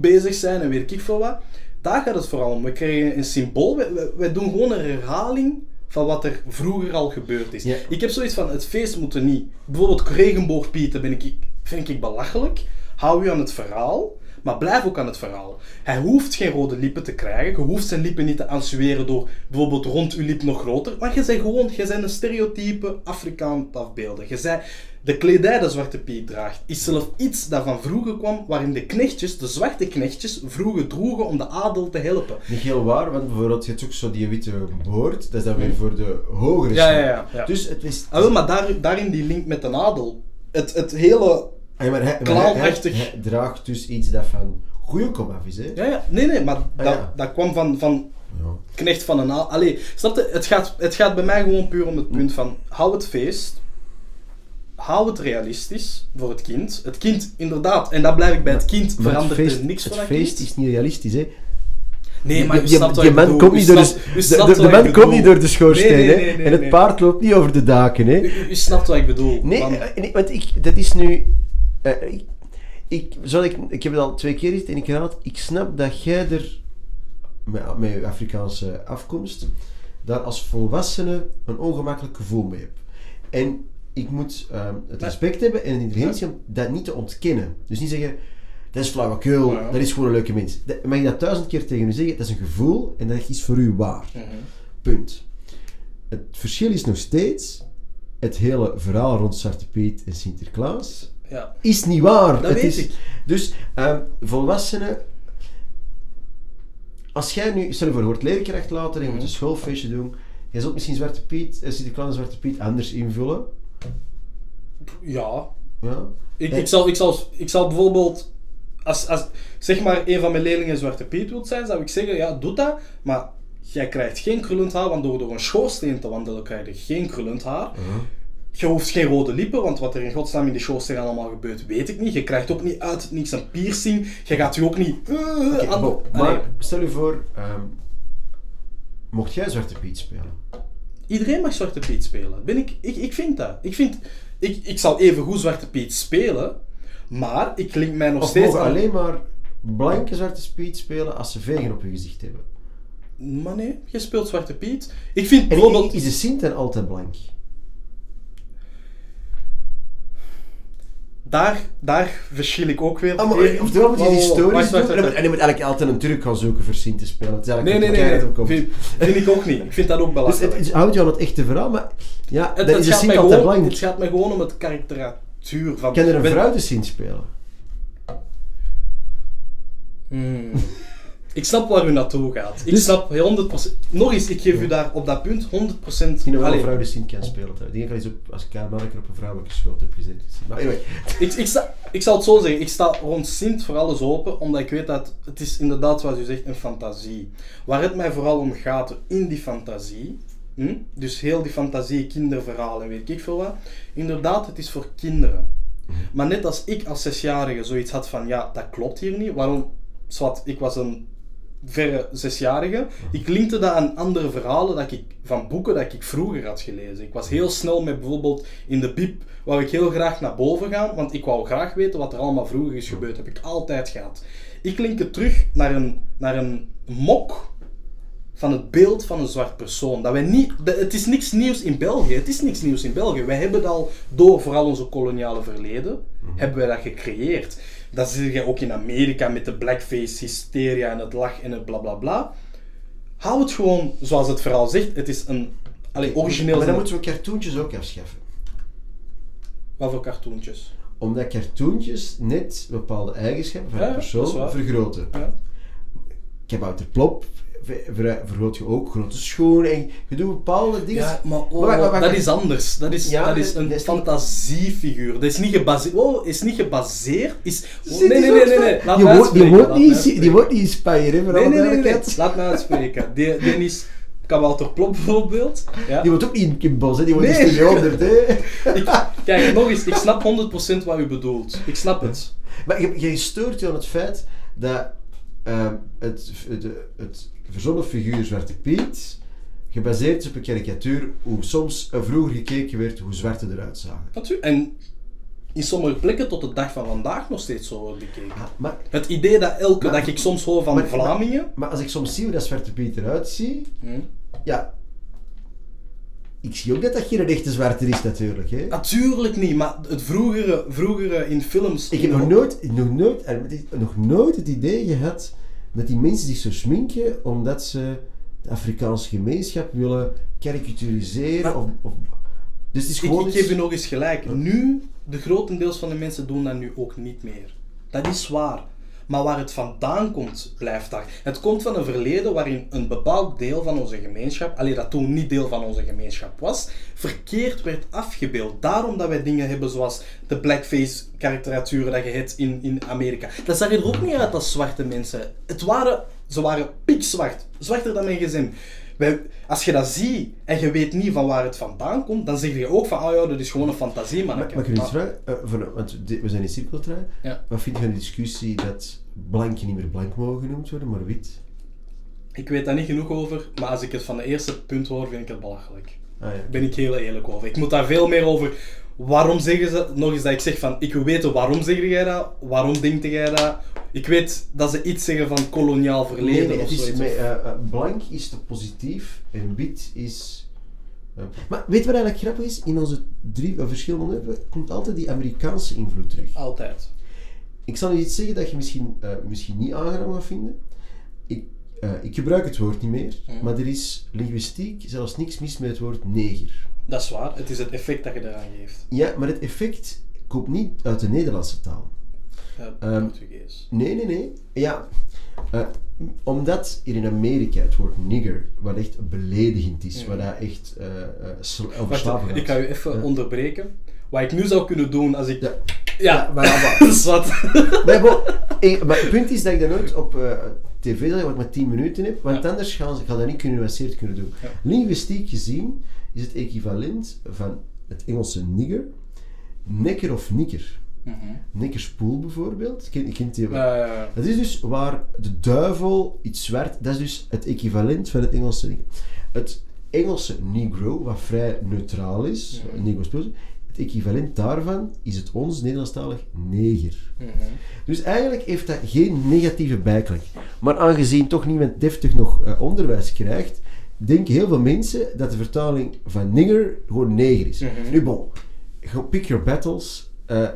Speaker 3: bezig zijn en weet ik veel wat. Daar gaat het vooral om. We krijgen een symbool, we, we doen gewoon een herhaling van wat er vroeger al gebeurd is.
Speaker 2: Ja.
Speaker 3: Ik heb zoiets van, het feest moet er niet. Bijvoorbeeld regenboogpieten ben ik, vind ik belachelijk. Hou je aan het verhaal, maar blijf ook aan het verhaal. Hij hoeft geen rode lippen te krijgen. Je hoeft zijn lippen niet te ansueren door bijvoorbeeld rond uw lip nog groter. Maar je bent gewoon, je bent een stereotype Afrikaan afbeelden. Je bent, de kledij dat Zwarte Piet draagt, is zelf iets dat van vroeger kwam, waarin de knechtjes, de zwarte knechtjes, vroeger droegen om de adel te helpen.
Speaker 2: Niet heel waar, want bijvoorbeeld je hebt ook zo die witte boord, dat is dan weer voor de hogere
Speaker 3: Ja, ja, ja, ja.
Speaker 2: Dus het is...
Speaker 3: Ah, wel, maar daar, daarin die link met de adel. Het, het hele...
Speaker 2: Ah, maar hij, maar hij,
Speaker 3: Clownachtig.
Speaker 2: hij draagt dus iets dat van goede komaf is, hè?
Speaker 3: Ja, ja. Nee, nee, maar dat,
Speaker 2: ja.
Speaker 3: dat kwam van, van knecht van een adel. Allee, snap je? Het gaat, het gaat bij mij gewoon puur om het punt van, hou het feest, hou het realistisch voor het kind. Het kind, inderdaad, en daar blijf ik bij het kind,
Speaker 2: Maar
Speaker 3: verandert
Speaker 2: het feest,
Speaker 3: er niks
Speaker 2: het
Speaker 3: van dat
Speaker 2: feest is niet realistisch, hè?
Speaker 3: Nee, maar je
Speaker 2: die-
Speaker 3: snapt wat
Speaker 2: die
Speaker 3: ik
Speaker 2: man
Speaker 3: bedoel.
Speaker 2: komt
Speaker 3: Je
Speaker 2: niet door de,
Speaker 3: je
Speaker 2: man komt niet door de schoorsteen,
Speaker 3: Nee, nee,
Speaker 2: hè?
Speaker 3: nee,
Speaker 2: en het paard loopt niet over de daken, hè?
Speaker 3: U, u snapt wat ik bedoel.
Speaker 2: Nee,
Speaker 3: Want-
Speaker 2: eh, nee, want ik, dat is nu... eh, ik, ik, ik, ik heb het al twee keer gezegd en ik herhaal het, ik snap dat jij er, met, met je Afrikaanse afkomst, daar als volwassene een ongemakkelijk gevoel mee hebt. En ik moet ehm, het respect hebben en de intelligentie om dat niet te ontkennen. Dus niet zeggen, dat is flauwekul,
Speaker 3: Ja.
Speaker 2: dat is gewoon een leuke mens. Dat, mag je dat duizend keer tegen u zeggen, dat is een gevoel en dat is voor u waar. Punt. Het verschil is nog steeds het hele verhaal rond Zwarte Piet en Sinterklaas
Speaker 3: Ja.
Speaker 2: is niet waar.
Speaker 3: Dat
Speaker 2: het
Speaker 3: weet
Speaker 2: is,
Speaker 3: ik.
Speaker 2: Dus ehm, volwassenen, als jij nu, stel je voor, wordt leerkracht later en je moet een
Speaker 3: Mhm.
Speaker 2: schoolfeestje doen, jij zult misschien Zwarte Piet, eh, Sinterklaas en Zwarte Piet anders invullen.
Speaker 3: Ja.
Speaker 2: Ja.
Speaker 3: Ik, ik, zal, ik, zal, ik zal bijvoorbeeld, als, als zeg maar een van mijn leerlingen Zwarte Piet wilt zijn, zou ik zeggen, ja, doe dat, maar jij krijgt geen krullend haar, want door door een schoorsteen te wandelen krijg je geen krullend haar. Je hoeft geen rode lippen, want wat er in godsnaam in die schoorsteen allemaal gebeurt, weet ik niet. Je krijgt ook niet uit niks een piercing. Je gaat je ook niet... eh, aan-
Speaker 2: maar stel je voor, ehm, mocht jij Zwarte Piet spelen?
Speaker 3: Iedereen mag Zwarte Piet spelen. Ben ik, ik, ik vind dat. Ik, vind, ik, ik zal even goed Zwarte Piet spelen, maar ik link mij nog
Speaker 2: Of
Speaker 3: steeds
Speaker 2: mogen
Speaker 3: aan-
Speaker 2: alleen maar blanke Zwarte Piet spelen als ze vegen op hun gezicht hebben?
Speaker 3: Maar nee, je speelt Zwarte Piet. Ik vind
Speaker 2: En
Speaker 3: bijvoorbeeld...
Speaker 2: is de Sint altijd blank?
Speaker 3: Daar, daar verschil ik ook weer.
Speaker 2: Ah, maar, oftewel moet je die
Speaker 3: wacht,
Speaker 2: doen. En, je moet eigenlijk altijd een Turk gaan zoeken voor Sint te spelen. Het is
Speaker 3: Nee, nee, nee. Vind, vind ik ook niet. Ik vind dat ook
Speaker 2: Dus
Speaker 3: belachelijk.
Speaker 2: het, het houdt aan het echte verhaal, maar ja,
Speaker 3: Het,
Speaker 2: dan
Speaker 3: het
Speaker 2: is
Speaker 3: gaat mij
Speaker 2: altijd
Speaker 3: gewoon, het gaat mij gewoon om het karakteratuur van...
Speaker 2: Kan er een vrouw de Sint spelen?
Speaker 3: Hmm. Ik snap waar u naartoe gaat. Ik
Speaker 2: Dus-
Speaker 3: snap 100%. Nog eens, ik geef u daar op dat punt 100%.
Speaker 2: Misschien nog wel
Speaker 3: Allee,
Speaker 2: een vrouw de Sint kan spelen. Ik denk dat ik als manneke op een vrouwelijke school heb gezeten. Maar anyway,
Speaker 3: ik, ik, snap, ik zal het zo zeggen, ik sta rond Sint voor alles open, omdat ik weet dat het is inderdaad, zoals u zegt, een fantasie. Waar het mij vooral om gaat, in die fantasie, hm? dus heel die fantasie, kinderverhalen, weet ik veel wat, inderdaad, het is voor kinderen. Maar net als ik als zesjarige zoiets had van, ja, dat klopt hier niet, waarom, zwart, ik was een verre zesjarige, ik linkte dat aan andere verhalen dat ik, van boeken dat ik vroeger had gelezen. Ik was heel snel met bijvoorbeeld in de bib, wou ik heel graag naar boven gaan, want ik wou graag weten wat er allemaal vroeger is gebeurd. heb ik altijd gehad. Ik link het terug naar een, naar een mok van het beeld van een zwart persoon. Dat wij niet, het is niks nieuws in België. Het is niks nieuws in België. Wij hebben dat al door vooral onze koloniale verleden, hebben wij dat gecreëerd. Dat zie je ook in Amerika met de blackface hysteria en het lach en het bla bla bla. Hou het gewoon zoals het verhaal zegt. Het is een allee, origineel.
Speaker 2: Maar dan moeten we cartoontjes ook afschaffen.
Speaker 3: Wat voor cartoontjes?
Speaker 2: Omdat cartoontjes net bepaalde eigenschappen van
Speaker 3: Ja,
Speaker 2: een persoon vergroten.
Speaker 3: Ja.
Speaker 2: Kabouter Plop ver- ver- vergroot je ook grote schoenen en je doet bepaalde dingen.
Speaker 3: Ja, maar oh,
Speaker 2: Maar
Speaker 3: dat is anders. Dat is,
Speaker 2: Ja,
Speaker 3: dat is een
Speaker 2: dat is niet-
Speaker 3: fantasiefiguur. Dat is niet gebaseerd. Oh, is niet gebaseerd. Is... Oh, nee,
Speaker 2: die
Speaker 3: nee, nee, nee, nee. Laat
Speaker 2: Die woont- die niet in- Die wordt niet in Spanje, hè, voor
Speaker 3: Nee, nee, nee. Laat mij uitspreken. Die, die is Kabouter Plop bijvoorbeeld. Ja.
Speaker 2: Die woont ook niet in Kimbos, hè. die woont
Speaker 3: Nee.
Speaker 2: in Studio 100. Hè.
Speaker 3: Ik, kijk, nog eens. Ik snap 100% wat u bedoelt. Ik snap het.
Speaker 2: Maar je, je stoort je aan het feit dat ehm, het, de, het verzonnen figuur Zwarte Piet gebaseerd is op een karikatuur hoe soms vroeger gekeken werd hoe zwarte eruit zagen.
Speaker 3: Natuurlijk. En in sommige plekken tot de dag van vandaag nog steeds zo wordt bekeken.
Speaker 2: Ah, maar,
Speaker 3: Het idee dat elke
Speaker 2: Maar-
Speaker 3: dat ik soms hoor van
Speaker 2: maar-
Speaker 3: Vlamingen.
Speaker 2: maar als ik soms zie hoe dat Zwarte Piet eruit ziet,
Speaker 3: Hm.
Speaker 2: ja, ik zie ook dat dat geen echte zwarte is natuurlijk. Hè.
Speaker 3: Natuurlijk niet, maar het vroegere, vroegere in films.
Speaker 2: Ik heb nog nooit, nog, nooit, is- nog nooit het idee gehad dat die mensen zich zo sminken omdat ze de Afrikaanse gemeenschap willen karikaturiseren.
Speaker 3: Maar-
Speaker 2: Of, of, dus het is
Speaker 3: Ik,
Speaker 2: gewoon
Speaker 3: ik
Speaker 2: iets-
Speaker 3: geef u nog eens gelijk. Nu, de grotendeels van de mensen doen dat nu ook niet meer. Dat is waar. Maar waar het vandaan komt, blijft daar. Het komt van een verleden waarin een bepaald deel van onze gemeenschap, alleen dat toen niet deel van onze gemeenschap was, verkeerd werd afgebeeld. Daarom dat wij dingen hebben zoals de blackface karikaturen dat je hebt in, in Amerika. Dat zag er ook niet uit als zwarte mensen. Het waren, ze waren pikzwart. Zwarter dan mijn gezin. Wij, als je dat ziet en je weet niet van waar het vandaan komt, dan zeg je ook van, oh ja, dat is gewoon een fantasie,
Speaker 2: Maar, ik iets vragen, eh, want we zijn in cirkeltrui.
Speaker 3: Ja.
Speaker 2: Wat vind je van de discussie dat blanken niet meer blank mogen genoemd worden, maar wit?
Speaker 3: Ik weet daar niet genoeg over, maar als ik het van de eerste punt hoor, vind ik het belachelijk.
Speaker 2: Ah, ja.
Speaker 3: Ben ik heel eerlijk over. Ik moet daar veel meer over. Waarom zeggen ze, nog eens dat ik zeg van, ik wil weten waarom zeg jij dat, waarom denkt jij dat. Ik weet dat ze iets zeggen van koloniaal verleden
Speaker 2: Nee, nee,
Speaker 3: of
Speaker 2: met, eh, eh, blank is te positief en wit is... eh, maar weet je wat eigenlijk grappig is? In onze drie verschillende onderwerpen komt altijd die Amerikaanse invloed terug.
Speaker 3: Altijd.
Speaker 2: Ik zal nu iets zeggen dat je misschien, misschien niet aangenaam gaat vinden. Ik, ik gebruik het woord niet meer,
Speaker 3: Mhm.
Speaker 2: maar er is linguïstiek zelfs niks mis met het woord neger.
Speaker 3: Dat is waar. Het is het effect dat je eraan geeft.
Speaker 2: Ja, maar het effect komt niet uit de Nederlandse taal.
Speaker 3: Ja,
Speaker 2: Ehm,
Speaker 3: Portugees.
Speaker 2: Nee, nee, nee. Ja, eh, omdat hier in Amerika het woord nigger, wat echt beledigend is,
Speaker 3: Mhm.
Speaker 2: wat dat echt slaven gaat.
Speaker 3: ik ga u even
Speaker 2: Ja.
Speaker 3: onderbreken. Wat ik nu zou kunnen doen als ik...
Speaker 2: Ja.
Speaker 3: Ja,
Speaker 2: maar ja,
Speaker 3: dat is wat.
Speaker 2: Maar, het punt is dat ik dat nooit op eh, tv wat ik maar 10 minuten heb, want
Speaker 3: Ja.
Speaker 2: anders gaan ze, gaan dat niet genuanceerd kunnen doen.
Speaker 3: Ja.
Speaker 2: Linguïstiek gezien is het equivalent van het Engelse nigger, nekker of nikker.
Speaker 3: Mhm.
Speaker 2: Nekkerspoel bijvoorbeeld, ken, kent die wel?
Speaker 3: Eh,
Speaker 2: Dat is dus waar de duivel iets zwart, dat is dus het equivalent van het Engelse ding. Het Engelse negro, wat vrij neutraal is, negro speelt, het equivalent daarvan is het ons Nederlandstalig neger.
Speaker 3: mhm.
Speaker 2: Dus eigenlijk heeft dat geen negatieve bijklank. Maar aangezien toch niemand deftig nog eh, onderwijs krijgt, denken heel veel mensen dat de vertaling van nigger gewoon neger is.
Speaker 3: Mhm.
Speaker 2: Nu bon, go pick your battles. eh,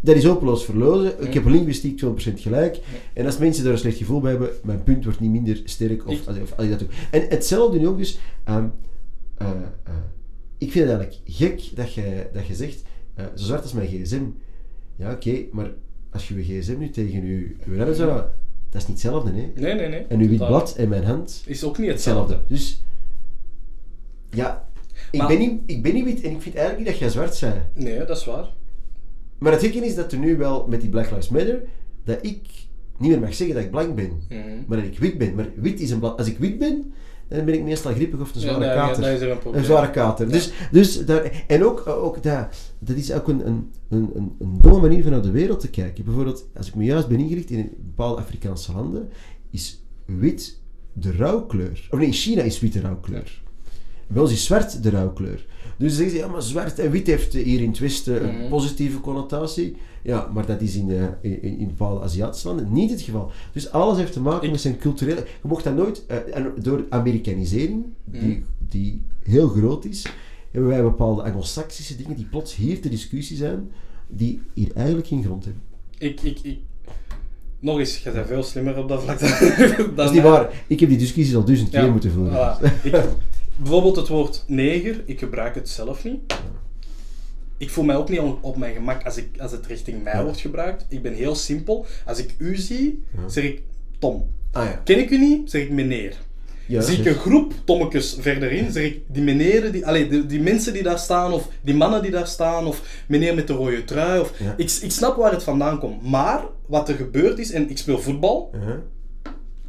Speaker 2: dat is hopeloos verlozen. Ik heb linguïstiek 200% gelijk. En als mensen daar een slecht gevoel bij hebben, mijn punt wordt niet minder sterk. Of, als, of als ik dat doe. En hetzelfde nu ook dus. ehm, eh, eh, ik vind het eigenlijk gek dat je, dat je zegt, zo zwart als mijn gsm. Ja, oké, maar als je je gsm nu tegen je, je zou dat is niet hetzelfde, hè?
Speaker 3: Nee, nee, nee.
Speaker 2: En uw wit blad in mijn hand,
Speaker 3: Is ook niet
Speaker 2: hetzelfde.
Speaker 3: hetzelfde.
Speaker 2: Dus, ja, ik,
Speaker 3: Maar-
Speaker 2: ben niet, ik ben niet wit en ik vind eigenlijk niet dat jij zwart bent.
Speaker 3: Nee, dat is waar.
Speaker 2: Maar het gekke is dat er nu wel met die Black Lives Matter, dat ik niet meer mag zeggen dat ik blank ben,
Speaker 3: Mhm.
Speaker 2: maar dat ik wit ben. Maar wit is een bla- Als ik wit ben, dan ben ik meestal griepig of een zware
Speaker 3: ja,
Speaker 2: kater.
Speaker 3: er een
Speaker 2: zware kater. Dus, dus daar, en ook, ook dat, dat is ook een, een, een, een, domme manier van naar de wereld te kijken. Bijvoorbeeld, als ik me juist ben ingericht in bepaalde Afrikaanse landen, is wit de rouwkleur. Of nee, in China is wit de rouwkleur. Bij ons is zwart de rouwkleur. Dus dan zeggen ze, ja, maar zwart en wit heeft hier in het Westen een positieve connotatie. Ja, maar dat is in, eh, in, in bepaalde Aziatische landen niet het geval. Dus alles heeft te maken met zijn culturele... Je mocht dat nooit... en door Amerikanisering, die,
Speaker 3: Mhm.
Speaker 2: die heel groot is, hebben wij bepaalde anglo-saxische dingen die plots hier te discussie zijn, die hier eigenlijk geen grond hebben.
Speaker 3: Ik, ik, ik... Nog eens, je bent veel slimmer op dat vlak dan
Speaker 2: Dat is niet waar. Ik heb die discussies al duizend keer moeten voeren.
Speaker 3: voilà. Ik, bijvoorbeeld het woord neger, ik gebruik het zelf niet. Ik voel mij ook niet op mijn gemak als, ik, als het richting mij
Speaker 2: Ja.
Speaker 3: wordt gebruikt. Ik ben heel simpel. Als ik u zie,
Speaker 2: Ja.
Speaker 3: zeg ik Tom.
Speaker 2: Ah ja.
Speaker 3: Ken ik u niet, zeg ik meneer. zie ik een groep tommekes verderin, zeg ik die meneren, die, allee, die, die mensen die daar staan, of die mannen die daar staan, of meneer met de rode trui. Of, ik, ik snap waar het vandaan komt. Maar wat er gebeurd is, en ik speel voetbal,
Speaker 2: Uh-huh.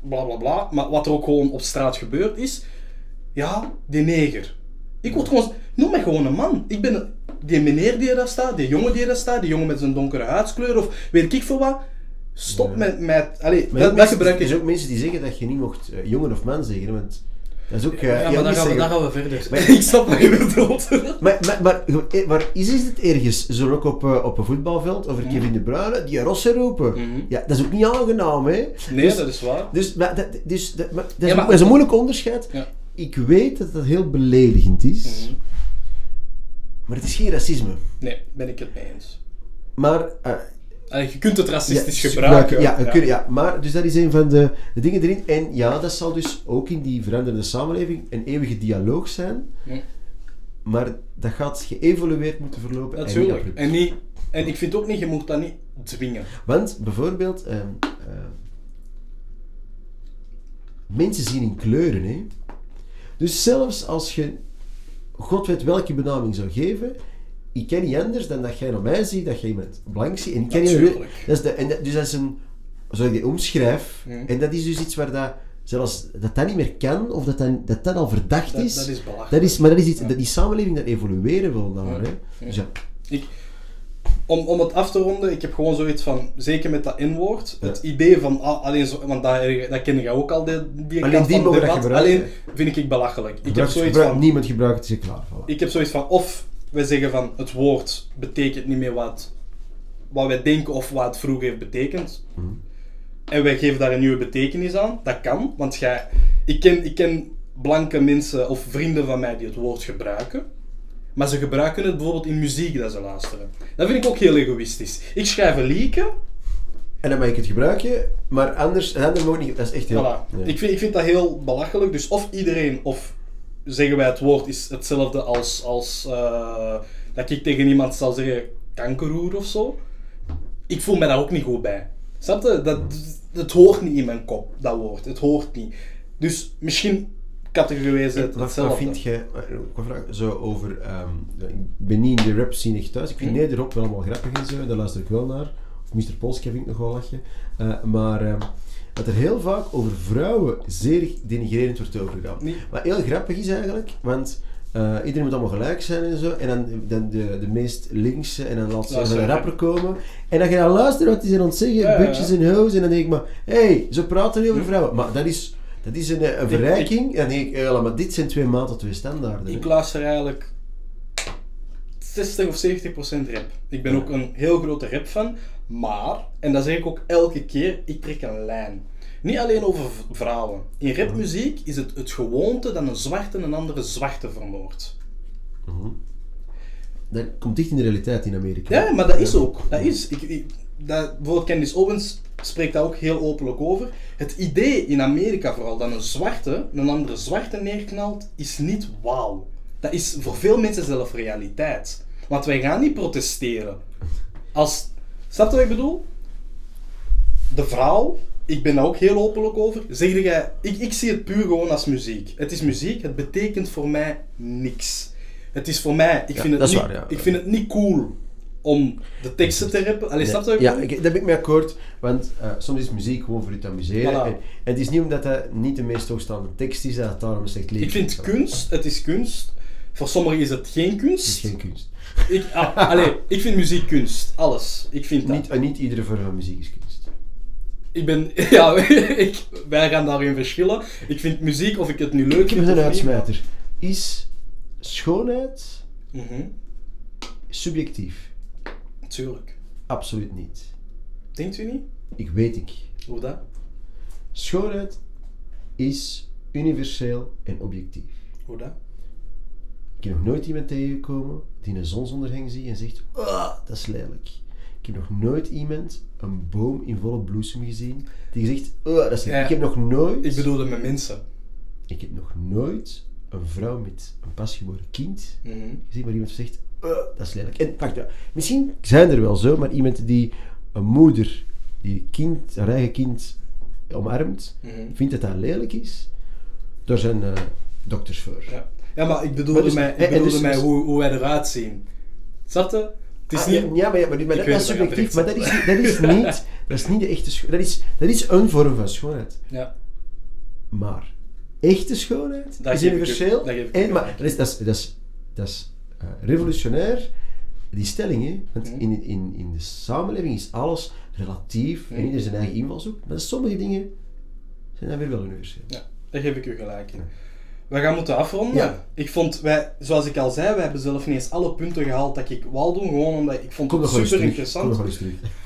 Speaker 3: bla bla bla, maar wat er ook gewoon op straat gebeurd is, ja, die neger. Ik word gewoon, noem mij gewoon een man. Ik ben die meneer die daar staat, die jongen die daar staat, die jongen met zijn donkere huidskleur, of weet ik veel wat. Stop
Speaker 2: Ja.
Speaker 3: met, met allee,
Speaker 2: Maar
Speaker 3: dat, dat gebruik
Speaker 2: Er
Speaker 3: ik.
Speaker 2: zijn ook mensen die zeggen dat je niet mocht eh, jongen of man zeggen, want dat is ook... eh,
Speaker 3: Ja, maar
Speaker 2: niet
Speaker 3: gaan, we, gaan verder.
Speaker 2: Maar-
Speaker 3: ik snap wat je bedoelt.
Speaker 2: Maar, maar, maar, eh, maar is, is het ergens, zo ook op, op een voetbalveld, over Kevin De Bruyne, die rossen roepen?
Speaker 3: Mhm.
Speaker 2: Ja, dat is ook niet aangenaam, hè?
Speaker 3: Nee,
Speaker 2: Dus-
Speaker 3: dat is waar.
Speaker 2: Dus, maar, dat, dus, dat, maar, dat, is,
Speaker 3: Ja, maar-
Speaker 2: dat is een moeilijk onderscheid.
Speaker 3: Ja.
Speaker 2: Ik weet dat dat heel beledigend is,
Speaker 3: Mhm.
Speaker 2: Maar het is geen racisme.
Speaker 3: Nee, ben ik het mee eens.
Speaker 2: Maar... eh,
Speaker 3: Allee, je kunt het racistisch
Speaker 2: ja,
Speaker 3: gebruiken.
Speaker 2: Ja, we Kunnen, ja, maar dus dat is een van de, de dingen erin. En ja, dat zal dus ook in die veranderende samenleving een eeuwige dialoog zijn.
Speaker 3: Ja.
Speaker 2: Maar dat gaat geëvolueerd moeten verlopen. en
Speaker 3: Natuurlijk.
Speaker 2: abrupt.
Speaker 3: En, niet, en ik vind ook niet, je moet dat niet dwingen.
Speaker 2: Want bijvoorbeeld, ehm, ehm, mensen zien in kleuren. Hè? Dus zelfs als je, god weet welke benaming zou geven, ik ken niet anders dan dat jij naar mij ziet, dat je iemand blank ziet. En ik ken niet
Speaker 3: Natuurlijk.
Speaker 2: dat is de, en dat, Dus dat is een, zoals ik die omschrijf, en dat is dus iets waar dat, zelfs dat dat niet meer kan, of dat dat, dat, dat al verdacht
Speaker 3: Dat,
Speaker 2: is.
Speaker 3: dat is belachelijk.
Speaker 2: Dat is, maar dat is iets,
Speaker 3: Ja.
Speaker 2: dat die samenleving dat evolueren wil.
Speaker 3: Ja.
Speaker 2: Hè? Dus ja.
Speaker 3: Ik, om, om het af te ronden, ik heb gewoon zoiets van, zeker met dat N-woord,
Speaker 2: Ja.
Speaker 3: het idee van, ah, alleen zo, want dat, dat ken jij ook al, die, die
Speaker 2: Alleen die mogen
Speaker 3: debat,
Speaker 2: gebruiken.
Speaker 3: alleen vind ik belachelijk. Ik heb zoiets
Speaker 2: gebruik-
Speaker 3: van,
Speaker 2: Niemand gebruikt het, is klaar. Voilà.
Speaker 3: ik heb zoiets van, of wij zeggen van, het woord betekent niet meer wat, wat wij denken of wat het vroeger heeft betekend.
Speaker 2: Mhm.
Speaker 3: En wij geven daar een nieuwe betekenis aan. Dat kan, want jij, ik, ken, ik ken blanke mensen of vrienden van mij die het woord gebruiken. Maar ze gebruiken het bijvoorbeeld in muziek dat ze luisteren. Dat vind ik ook heel egoïstisch. Ik schrijf een liedje.
Speaker 2: En dan mag ik het gebruiken, maar anders, een ander mag niet. Dat is echt heel...
Speaker 3: Voilà.
Speaker 2: Ja.
Speaker 3: Ik, vind, ik vind dat heel belachelijk. Dus of iedereen, of zeggen wij het woord is hetzelfde als, als eh, dat ik tegen iemand zal zeggen kankerhoer of zo. Ik voel me daar ook niet goed bij. Snap je? Dat, het hoort niet in mijn kop, dat woord. Het hoort niet. Dus misschien categoriseer het
Speaker 2: Wat, wat
Speaker 3: hetzelfde.
Speaker 2: vind je, eh, vragen, zo over, ehm, ik ben niet in de rap scene echt thuis, ik vind
Speaker 3: Mhm.
Speaker 2: nederop wel allemaal grappig en zo, daar luister ik wel naar. Of Mr. Polska vind ik nog wel lachen. Eh, maar ehm, dat er heel vaak over vrouwen zeer denigrerend wordt overgegaan.
Speaker 3: Nee.
Speaker 2: Wat heel grappig is eigenlijk, want eh, iedereen moet allemaal gelijk zijn en zo, en dan, dan de, de meest linkse, en dan laat ze een rapper komen, en dan ga je dan luisteren wat die zijn ontzeggen,
Speaker 3: Ja, ja, ja.
Speaker 2: bitches en hoes, en dan denk ik maar, hé, hey, zo praten die over vrouwen. Maar dat is... Dat is een, eh, een verrijking. En ik, ja, maar dit zijn twee maten, twee standaarden.
Speaker 3: Ik luister eigenlijk 60 of 70 procent rap. Ik ben ook een heel grote rap fan, maar, en dat zeg ik ook elke keer, ik trek een lijn. Niet alleen over vrouwen. In rapmuziek is het het gewoonte dat een zwarte een andere zwarte vermoordt.
Speaker 2: Dat komt dicht in de realiteit in Amerika.
Speaker 3: Ja, maar dat is ook. Dat is. Ik, ik, dat, bijvoorbeeld Candice Owens spreekt daar ook heel openlijk over. Het idee in Amerika vooral dat een zwarte een andere zwarte neerknalt, is niet wauw. Dat is voor veel mensen zelf realiteit. Want wij gaan niet protesteren. Als, snap je wat ik bedoel? De vrouw, ik ben daar ook heel openlijk over. Zeg jij, ik, ik zie het puur gewoon als muziek. Het is muziek, het betekent voor mij niks. Het is voor mij, ik,
Speaker 2: Ja,
Speaker 3: vind, het niet,
Speaker 2: waar, ja.
Speaker 3: ik vind het niet cool om de teksten te rappen. Allee, snap je
Speaker 2: Ja, ik, daar ben ik mee akkoord. Want eh, soms is muziek gewoon voor je te amuseren.
Speaker 3: Voilà.
Speaker 2: En, en het is niet omdat dat niet de meest hoogstaande tekst is, dat het daarom een slecht lied
Speaker 3: Ik vind kunst, het is kunst. Voor sommigen is het geen
Speaker 2: Het
Speaker 3: kunst.
Speaker 2: is geen kunst.
Speaker 3: Ik, ah, allee, ik vind muziek kunst. Alles. Ik vind dat.
Speaker 2: Niet, niet iedere vorm van muziek is kunst.
Speaker 3: Ik ben... Ja, ik, wij gaan daarin verschillen. Ik vind muziek, of ik het nu leuk
Speaker 2: Ik
Speaker 3: vind
Speaker 2: een
Speaker 3: of niet...
Speaker 2: uitsmijter. Is schoonheid
Speaker 3: Mhm,
Speaker 2: subjectief?
Speaker 3: Tuurlijk.
Speaker 2: Absoluut niet.
Speaker 3: Denkt u niet?
Speaker 2: Ik weet ik.
Speaker 3: Hoe dat?
Speaker 2: Schoonheid is universeel en objectief.
Speaker 3: Hoe dat?
Speaker 2: Ik heb nog nooit iemand tegengekomen die een zonsondergang ziet en zegt: ah, dat is lelijk. Ik heb nog nooit iemand een boom in volle bloesem gezien die zegt: ah, dat is lelijk.
Speaker 3: Ja,
Speaker 2: ik heb nog nooit.
Speaker 3: Ik bedoelde met mensen.
Speaker 2: ik heb nog nooit een vrouw met een pasgeboren kind
Speaker 3: Mhm.
Speaker 2: gezien waar iemand zegt: dat is lelijk. En wacht, ja, misschien zijn er wel zo, maar iemand die een moeder die kind, haar eigen kind omarmt,
Speaker 3: Mhm.
Speaker 2: vindt dat dat lelijk is, daar zijn eh, dokters voor.
Speaker 3: Ja. ja, maar ik bedoelde
Speaker 2: Maar dus-
Speaker 3: mij, ik bedoelde
Speaker 2: dus-
Speaker 3: mij
Speaker 2: dus-
Speaker 3: hoe, hoe wij eruit zien. Snap je? Het is
Speaker 2: Ah,
Speaker 3: niet...
Speaker 2: ja, maar, ja, maar, maar dat, is subjectief, maar dat is, niet- dat is niet, dat is niet de echte schoonheid. Dat is, dat is een vorm van schoonheid.
Speaker 3: Ja.
Speaker 2: Maar echte schoonheid
Speaker 3: Dat
Speaker 2: is
Speaker 3: ik
Speaker 2: universeel.
Speaker 3: dat
Speaker 2: en, maar dat is, dat is, dat is, dat is revolutionair, die stelling. Hè? Want in, in, in de samenleving is alles relatief en ieder zijn eigen invalshoek. Maar sommige dingen zijn dan weer wel universeel.
Speaker 3: Ja, daar geef ik u gelijk in. We gaan moeten afronden.
Speaker 2: Ja.
Speaker 3: Ik vond, wij, zoals ik al zei, wij hebben zelf niet eens alle punten gehaald dat ik wou doen, gewoon omdat ik vond
Speaker 2: Kom
Speaker 3: het super.
Speaker 2: Kom
Speaker 3: interessant.
Speaker 2: terug.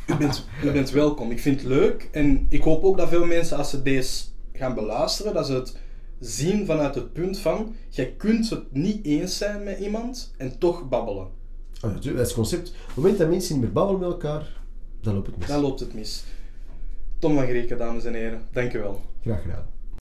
Speaker 3: U bent, u bent welkom. Ik vind het leuk en ik hoop ook dat veel mensen, als ze deze gaan beluisteren, dat ze het zien vanuit het punt van, je kunt het niet eens zijn met iemand en toch babbelen.
Speaker 2: Oh, natuurlijk, dat is het concept. Op het moment dat mensen niet meer babbelen met elkaar, dan loopt het mis.
Speaker 3: Dan loopt het mis. Tom van Greken, dames en heren, dank u wel.
Speaker 2: Graag gedaan.